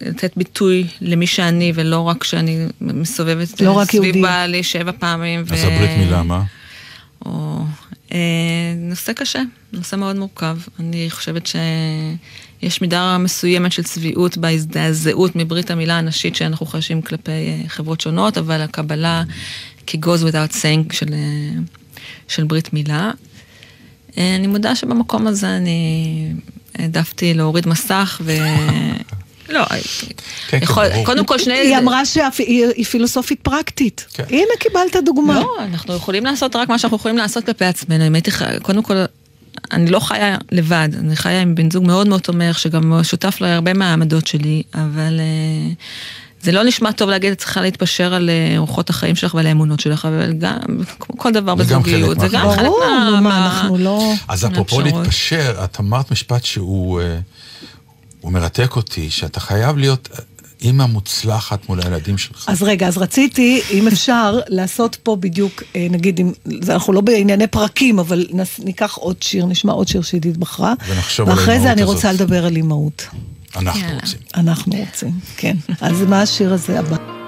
לתת ביטוי למי שאני, ולא רק שאני מסובבת לא סביב בעלי שבע פעמים. אז ו... הברית מילה מה? או נושא קשה, נושא מאוד מורכב. אני חושבת שיש מידה מסוימת של צביעות בהזדעזעות מברית המילה הנשית שאנחנו חשים כלפי אה, חברות שונות, אבל הקבלה כ-goes without saying של, אה, של ברית מילה. אני מודה שבמקום הזה אני העדפתי להוריד מסך ו... לא, כן, יכול- ברור. קודם כל שני... היא אמרה שהיא פילוסופית פרקטית. כן. הנה, קיבלת דוגמה. לא, אנחנו יכולים לעשות רק מה שאנחנו יכולים לעשות כלפי עצמנו. אם הייתי. קודם כל, אני לא חיה לבד, אני חיה עם בן זוג מאוד מאוד תומך, שגם שותף להרבה מהעמדות שלי, אבל אה, זה לא נשמע טוב להגיד, את צריכה להתפשר על אה, אורחות החיים שלך ועל האמונות שלך, אבל גם, כמו כל דבר בזוגיות, זה גם. חלק ברור, מה... נו, מה, אנחנו לא... אז אפרופו. להתפשר, את אמרת משפט שהוא אה, הוא מרתק אותי, שאתה חייב להיות אימא מוצלחת מול הילדים שלך. אז רגע, אז רציתי, אם אפשר, לעשות פה בדיוק, אה, נגיד, אם, זה- אנחנו לא בענייני פרקים, אבל נס, ניקח עוד שיר, נשמע עוד שיר שעידית בחרה. ונחשוב על ואחרי זה האימהות אני הזאת. רוצה לדבר על אימהות. אנחנו יאללה. רוצים. אנחנו רוצים, כן. אז מה השיר הזה הבא?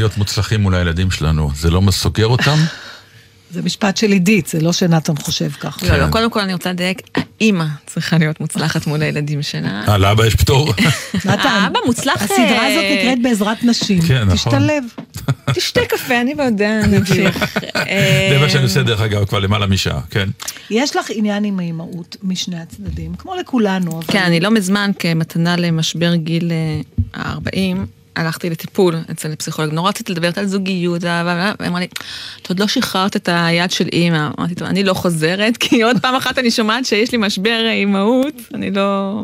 להיות מוצלחים מול הילדים שלנו? זה לא סוגר אותם? זה משפט של עידית, זה לא שנתן חושב ככה. לא, לא, קודם כל אני רוצה לדייק, האימא צריכה להיות מוצלחת מול הילדים שלה. אה, לאבא יש פטור? נתן, האבא מוצלח... הסדרה הזאת אה, נקראת בעזרת נשים. כן, נכון. תשתלב. תשתה קפה, אני בעודה, נמשיך. זה מה שאני עושה דרך אגב כבר למעלה משעה, כן. יש לך עניין עם האימהות משני הצדדים, כמו לכולנו, אבל... כן, אני לא מזמן, כמתנה למשבר גיל אה, ה-40, הלכתי לטיפול אצל פסיכולוג. נורא רציתי לדבר על זוגיות, והיא אמרה לי, את עוד לא שחררת את היד של אימא. אמרתי, טוב, אני לא חוזרת, כי עוד פעם אחת אני שומעת שיש לי משבר אה, אימהות, אני לא...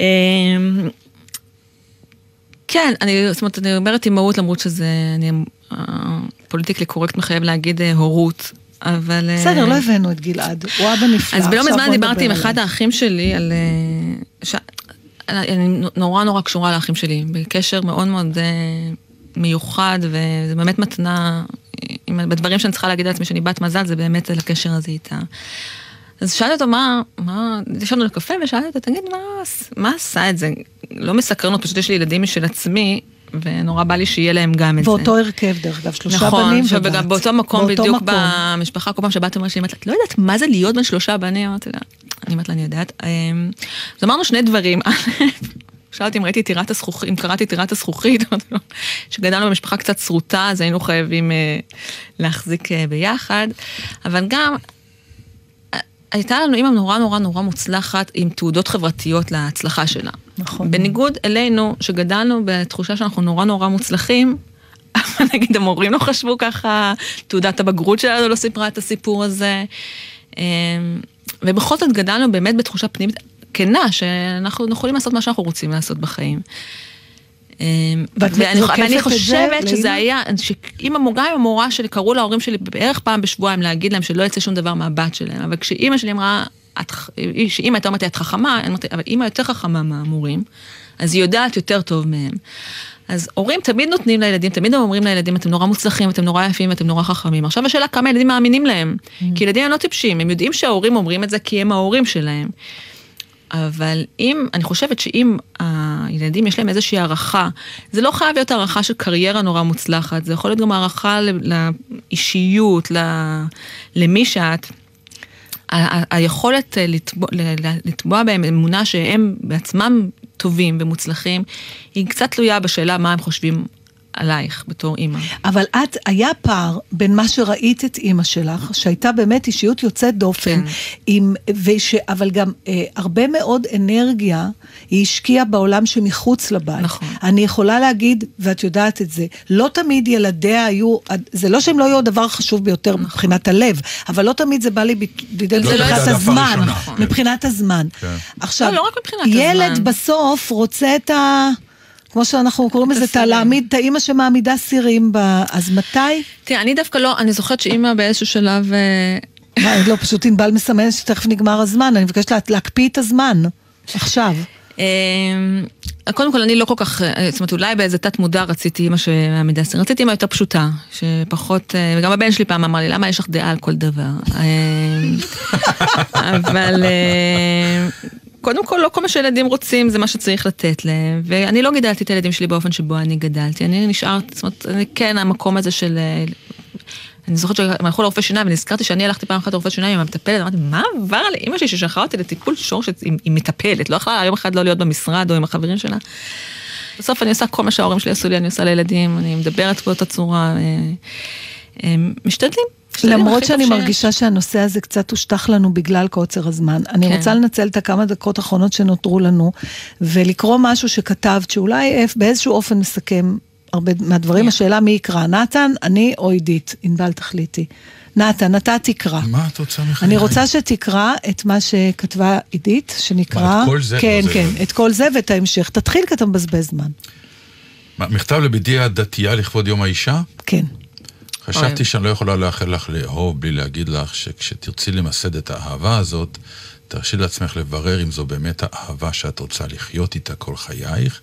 אמ, כן, אני, זאת אומרת, אני אומרת אימהות למרות שזה, אני, פוליטיקלי קורקט מחייב להגיד אה, הורות, אבל... אה, בסדר, לא הבאנו את גלעד, הוא אבא נפלא. אז לא עכשיו מזמן בוא דיברתי עם אחד. האחים שלי על... אני נורא נורא קשורה לאחים שלי, בקשר מאוד מאוד אה, מיוחד, וזה באמת מתנה, עם- בדברים שאני צריכה להגיד לעצמי שאני בת מזל, זה באמת על הקשר הזה איתה. אז שאלתי אותו, מה, מה, ישבנו לקפה ושאלתי אותו, תגיד, מה, מה עשה את זה? לא מסקרנות, פשוט יש לי ילדים משל עצמי, ונורא בא לי שיהיה להם גם את זה. ואותו הרכב, דרך אגב, שלושה נכון, בנים ובת. וגם באותו מקום באותו בדיוק מקום. במשפחה, כל פעם שבאת אומרת לי, את לא יודעת מה זה להיות בין שלושה בנים? אמרתי לה, אני אומרת לה, אני יודעת. אמ, אז אמרנו שני דברים. שאלתי אם ראיתי טירת הזכוכית, אם קראתי את טירת הזכוכית, שגדלנו במשפחה קצת שרוטה, אז היינו חייבים אה, להחזיק אה, ביחד. אבל גם, אה, הייתה לנו אימא נורא נורא נורא מוצלחת עם תעודות חברתיות להצלחה שלה. נכון. בניגוד אלינו, שגדלנו בתחושה שאנחנו נורא נורא מוצלחים, אבל נגיד המורים לא חשבו ככה, תעודת הבגרות שלנו לא סיפרה את הסיפור הזה. ובכל זאת גדלנו באמת בתחושה פנימית כנה, שאנחנו יכולים לעשות מה שאנחנו רוצים לעשות בחיים. אמ, ואני, חושבת? שזה היה, שאם המורה, גם המורה שלי, קראו להורים שלי בערך פעם בשבועיים להגיד להם שלא יצא שום דבר מהבת שלהם, אבל כשאימא שלי אמרה, את ח- שאימא הייתה אומרת לי, את חכמה, אמרתי, אבל אימא יותר חכמה מהמורים, אז היא יודעת יותר טוב מהם. אז הורים תמיד נותנים לילדים, תמיד הם אומרים לילדים, אתם נורא מוצלחים, אתם נורא יפים, אתם נורא חכמים. עכשיו השאלה כמה ילדים מאמינים להם. כי ילדים הם לא טיפשים, הם יודעים שההורים אומרים את זה כי הם ההורים שלהם. אבל אם, אני חושבת שאם הילדים יש להם איזושהי הערכה, זה לא חייב להיות הערכה של קריירה נורא מוצלחת, זה יכול להיות גם הערכה לאישיות, למי שאת. היכולת אה, לתבוע, ל- ל- לתבוע בהם אמונה שהם בעצמם טובים ומוצלחים, היא קצת תלויה בשאלה מה הם חושבים עלייך בתור אימא. אבל את, היה פער בין מה שראית את אימא שלך, שהייתה באמת אישיות יוצאת דופן, כן. עם, וש, אבל גם אה, הרבה מאוד אנרגיה היא השקיעה בעולם שמחוץ לבית. נכון. אני יכולה להגיד, ואת יודעת את זה, לא תמיד ילדיה היו, זה לא שהם לא היו הדבר החשוב ביותר נכון. מבחינת הלב, אבל לא תמיד זה בא לי בידי בידי זה לא מבחינת העדפה הזמן. ראשונה, כן. מבחינת הזמן. כן. עכשיו, לא, לא רק מבחינת ילד הזמן. בסוף רוצה את ה... כמו שאנחנו קוראים לזה, הסירים. הלהעמיד את האימא שמעמידה סירים ב... אז מתי? תראה, אני דווקא לא, אני זוכרת שאימא באיזשהו שלב... אה, מה, לא, פשוט ענבל מסמן שתכף נגמר הזמן, אני מבקשת לה- להקפיא את הזמן. עכשיו. אמ, קודם כל, אני לא כל כך, אה, זאת אומרת, אולי באיזה תת מודע רציתי אימא שמעמידה סיר. רציתי אימא יותר פשוטה, שפחות, אה, וגם הבן שלי פעם אמר לי, למה יש לך דעה על כל דבר? אמ, אבל קודם כל, לא כל מה שילדים רוצים זה מה שצריך לתת להם, ואני לא גידלתי את הילדים שלי באופן שבו אני גדלתי, אני נשארת, זאת אומרת, אני כן, המקום הזה של... אני זוכרת שהם הלכו לרופא שיניים, ונזכרתי שאני הלכתי פעם אחת לרופא שיניים עם המטפלת, אמרתי, מה עבר על אימא שלי ששלחה אותי לטיפול שורש עם, עם מטפלת, לא יכלה יום אחד לא להיות במשרד או עם החברים שלה. בסוף אני עושה כל מה שההורים שלי עשו לי, אני עושה לילדים, אני מדברת באותה צורה, אה, אה, משתדלים. למרות שאני שיש. מרגישה שהנושא הזה קצת הושטח לנו בגלל קוצר הזמן. אני כן. רוצה לנצל את הכמה דקות האחרונות שנותרו לנו, ולקרוא משהו שכתבת, שאולי באיזשהו אופן מסכם הרבה מהדברים. כן. השאלה מי יקרא, נתן, אני או עידית? ענבל תחליטי. נתן, אתה תקרא. מה את רוצה מחיי? אני רוצה שתקרא את מה שכתבה עידית, שנקרא... מה, את כל זה? כן, לא, זה כן, לא. את כל זה ואת ההמשך. תתחיל כי אתה מבזבז זמן. מה, מכתב לבדי הדתייה לכבוד יום האישה? כן. חשבתי. שאני לא יכולה לאחל לך לאהוב בלי להגיד לך שכשתרצי למסד את האהבה הזאת, תרשי לעצמך לברר אם זו באמת האהבה שאת רוצה לחיות איתה כל חייך,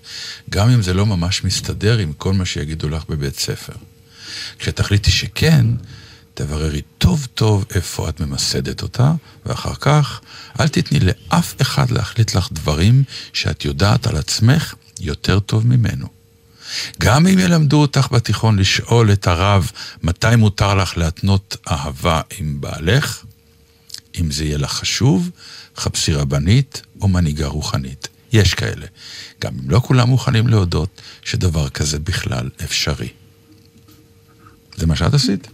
גם אם זה לא ממש מסתדר עם כל מה שיגידו לך בבית ספר. כשתחליטי שכן, תבררי טוב טוב איפה את ממסדת אותה, ואחר כך אל תתני לאף אחד להחליט לך דברים שאת יודעת על עצמך יותר טוב ממנו. גם אם ילמדו אותך בתיכון לשאול את הרב מתי מותר לך להתנות אהבה עם בעלך, אם זה יהיה לך חשוב, חפשי רבנית או מנהיגה רוחנית. יש כאלה. גם אם לא כולם מוכנים להודות שדבר כזה בכלל אפשרי. זה מה שאת עשית?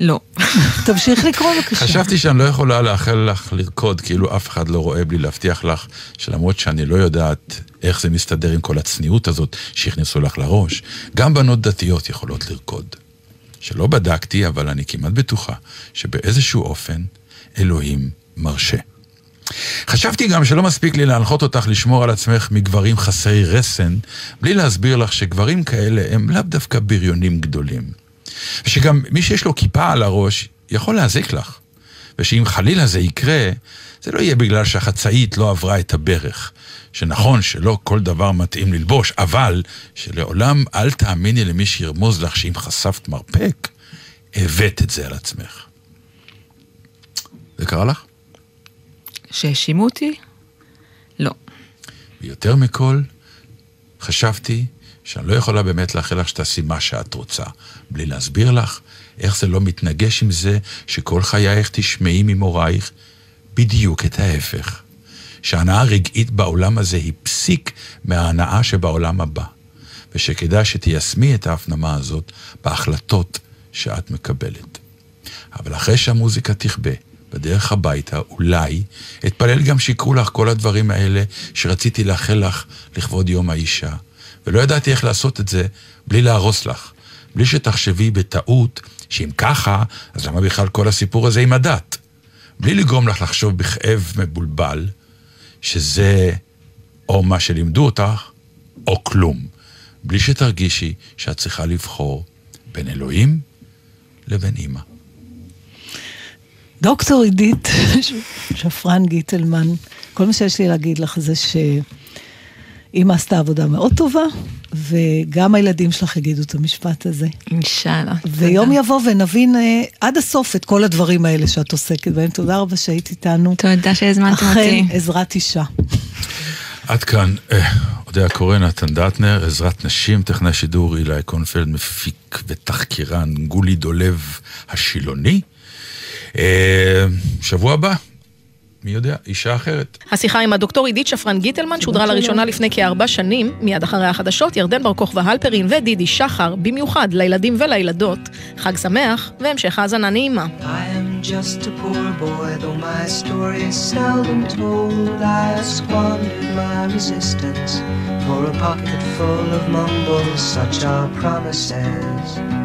לא. תמשיך לקרוא בבקשה. חשבתי שאני לא יכולה לאחל לך לרקוד כאילו אף אחד לא רואה בלי להבטיח לך שלמרות שאני לא יודעת איך זה מסתדר עם כל הצניעות הזאת שהכניסו לך לראש, גם בנות דתיות יכולות לרקוד. שלא בדקתי, אבל אני כמעט בטוחה שבאיזשהו אופן אלוהים מרשה. חשבתי גם שלא מספיק לי להנחות אותך לשמור על עצמך מגברים חסרי רסן, בלי להסביר לך שגברים כאלה הם לאו דווקא בריונים גדולים. ושגם מי שיש לו כיפה על הראש יכול להזיק לך. ושאם חלילה זה יקרה, זה לא יהיה בגלל שהחצאית לא עברה את הברך. שנכון שלא כל דבר מתאים ללבוש, אבל שלעולם אל תאמיני למי שירמוז לך שאם חשפת מרפק, הבאת את זה על עצמך. זה קרה לך? שהאשימו אותי? לא. ויותר מכל, חשבתי שאני לא יכולה באמת לאחל לך שתעשי מה שאת רוצה, בלי להסביר לך איך זה לא מתנגש עם זה שכל חייך תשמעי ממורייך בדיוק את ההפך. שההנאה הרגעית בעולם הזה היא פסיק מההנאה שבעולם הבא. ושכדאי שתיישמי את ההפנמה הזאת בהחלטות שאת מקבלת. אבל אחרי שהמוזיקה תכבה, בדרך הביתה, אולי, אתפלל גם שיקרו לך כל הדברים האלה שרציתי לאחל לך לכבוד יום האישה. ולא ידעתי איך לעשות את זה בלי להרוס לך. בלי שתחשבי בטעות שאם ככה, אז למה בכלל כל הסיפור הזה עם הדת? בלי לגרום לך לחשוב בכאב מבולבל, שזה או מה שלימדו אותך, או כלום. בלי שתרגישי שאת צריכה לבחור בין אלוהים לבין אימא. דוקטור עידית שפרן גיטלמן, כל מה שיש לי להגיד לך זה שאימא עשתה עבודה מאוד טובה, וגם הילדים שלך יגידו את המשפט הזה. אינשאללה. ויום יבוא ונבין אה, עד הסוף את כל הדברים האלה שאת עוסקת בהם. תודה רבה שהיית איתנו. תודה שהזמנתם אותי. אכן, עזרת אישה. עד כאן, אה, אודיה קורן, נתן דטנר, עזרת נשים, טכנאי שידור אילי קונפלד, מפיק ותחקירן גולי דולב השילוני. אה, שבוע הבא, מי יודע, אישה אחרת. השיחה עם הדוקטור עידית שפרן גיטלמן שודרה לראשונה לפני כארבע שנים, מיד אחרי החדשות, ירדן בר כוכבא הלפרין ודידי שחר, במיוחד לילדים ולילדות. חג שמח, והמשך האזנה נעימה. I am just a poor boy, though my story is seldom told. I squandered my resistance for a pocket full of mumbles, such are promises.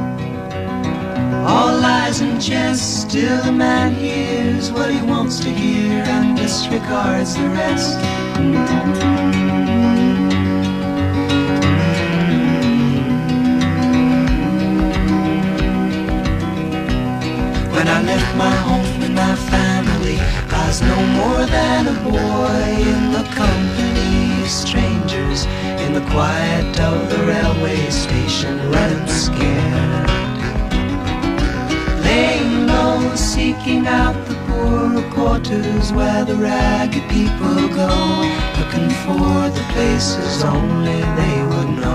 All lies and jest, still a man hears what he wants to hear and disregards the rest. When I left my home and my family, I was no more than a boy in the company of strangers in the quiet of the railway station, running scared. Low, seeking out the poorer quarters where the ragged people go, looking for the places only they would know.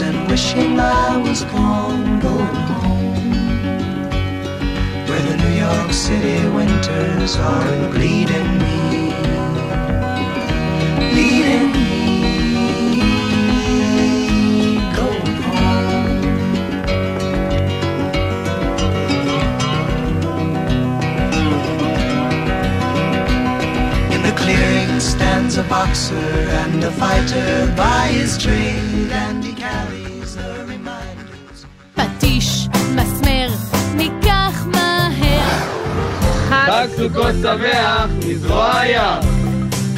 And wishing I was gone, going home. Where the New York City winters are bleeding me stands a boxer and a fighter by his trade, and he carries the reminders. פטיש, מסמר, ניקח מהר. חג סוכות שמח, מזרוע הים.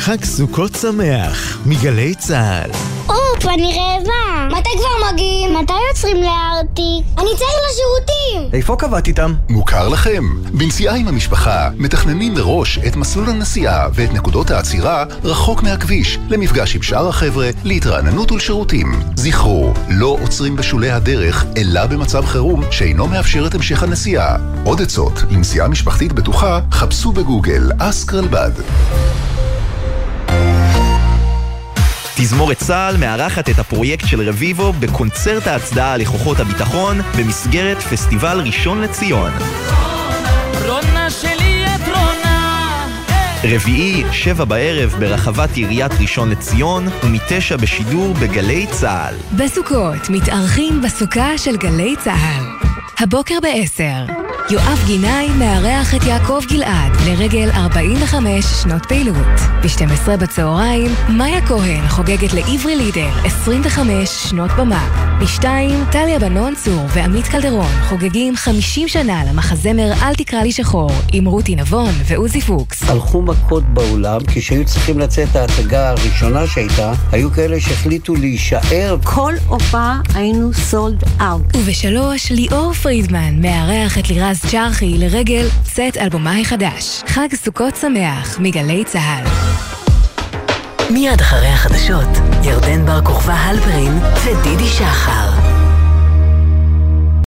חג סוכות שמח, מגלי צה"ל. אופ, אני רעבה. מתי כבר מגיעים? מתי יוצרים לארטיק? אני צריך לשירותים! איפה קבעת איתם? מוכר לכם. בנסיעה עם המשפחה, מתכננים מראש את מסלול הנסיעה ואת נקודות העצירה רחוק מהכביש, למפגש עם שאר החבר'ה, להתרעננות ולשירותים. זכרו, לא עוצרים בשולי הדרך, אלא במצב חירום שאינו מאפשר את המשך הנסיעה. עוד עצות לנסיעה משפחתית בטוחה, חפשו בגוגל אסק רלב"ד. תזמורת צה"ל מארחת את הפרויקט של רביבו בקונצרט ההצדעה לכוחות הביטחון במסגרת פסטיבל ראשון לציון. רונה שלי את רונה רביעי, שבע בערב ברחבת עיריית ראשון לציון ומתשע בשידור בגלי צה"ל. בסוכות מתארחים בסוכה של גלי צה"ל. הבוקר ב-10, יואב גינאי מארח את יעקב גלעד לרגל 45 שנות פעילות. ב-12 בצהריים, מאיה כהן חוגגת לעברי לידר 25 שנות במה. ב-2, טליה בנון צור ועמית קלדרון חוגגים 50 שנה למחזמר "אל תקרא לי שחור" עם רותי נבון ועוזי פוקס. הלכו מכות באולם, כשהיו צריכים לצאת ההצגה הראשונה שהייתה, היו כאלה שהחליטו להישאר. כל הופעה היינו סולד אאוט. ובשלוש, ליאור פרידמן מארח את לירז צ'רחי לרגל צאת אלבומה החדש. חג סוכות שמח מגלי צה"ל. מיד אחרי החדשות, ירדן בר כוכבא הלפרין ודידי שחר.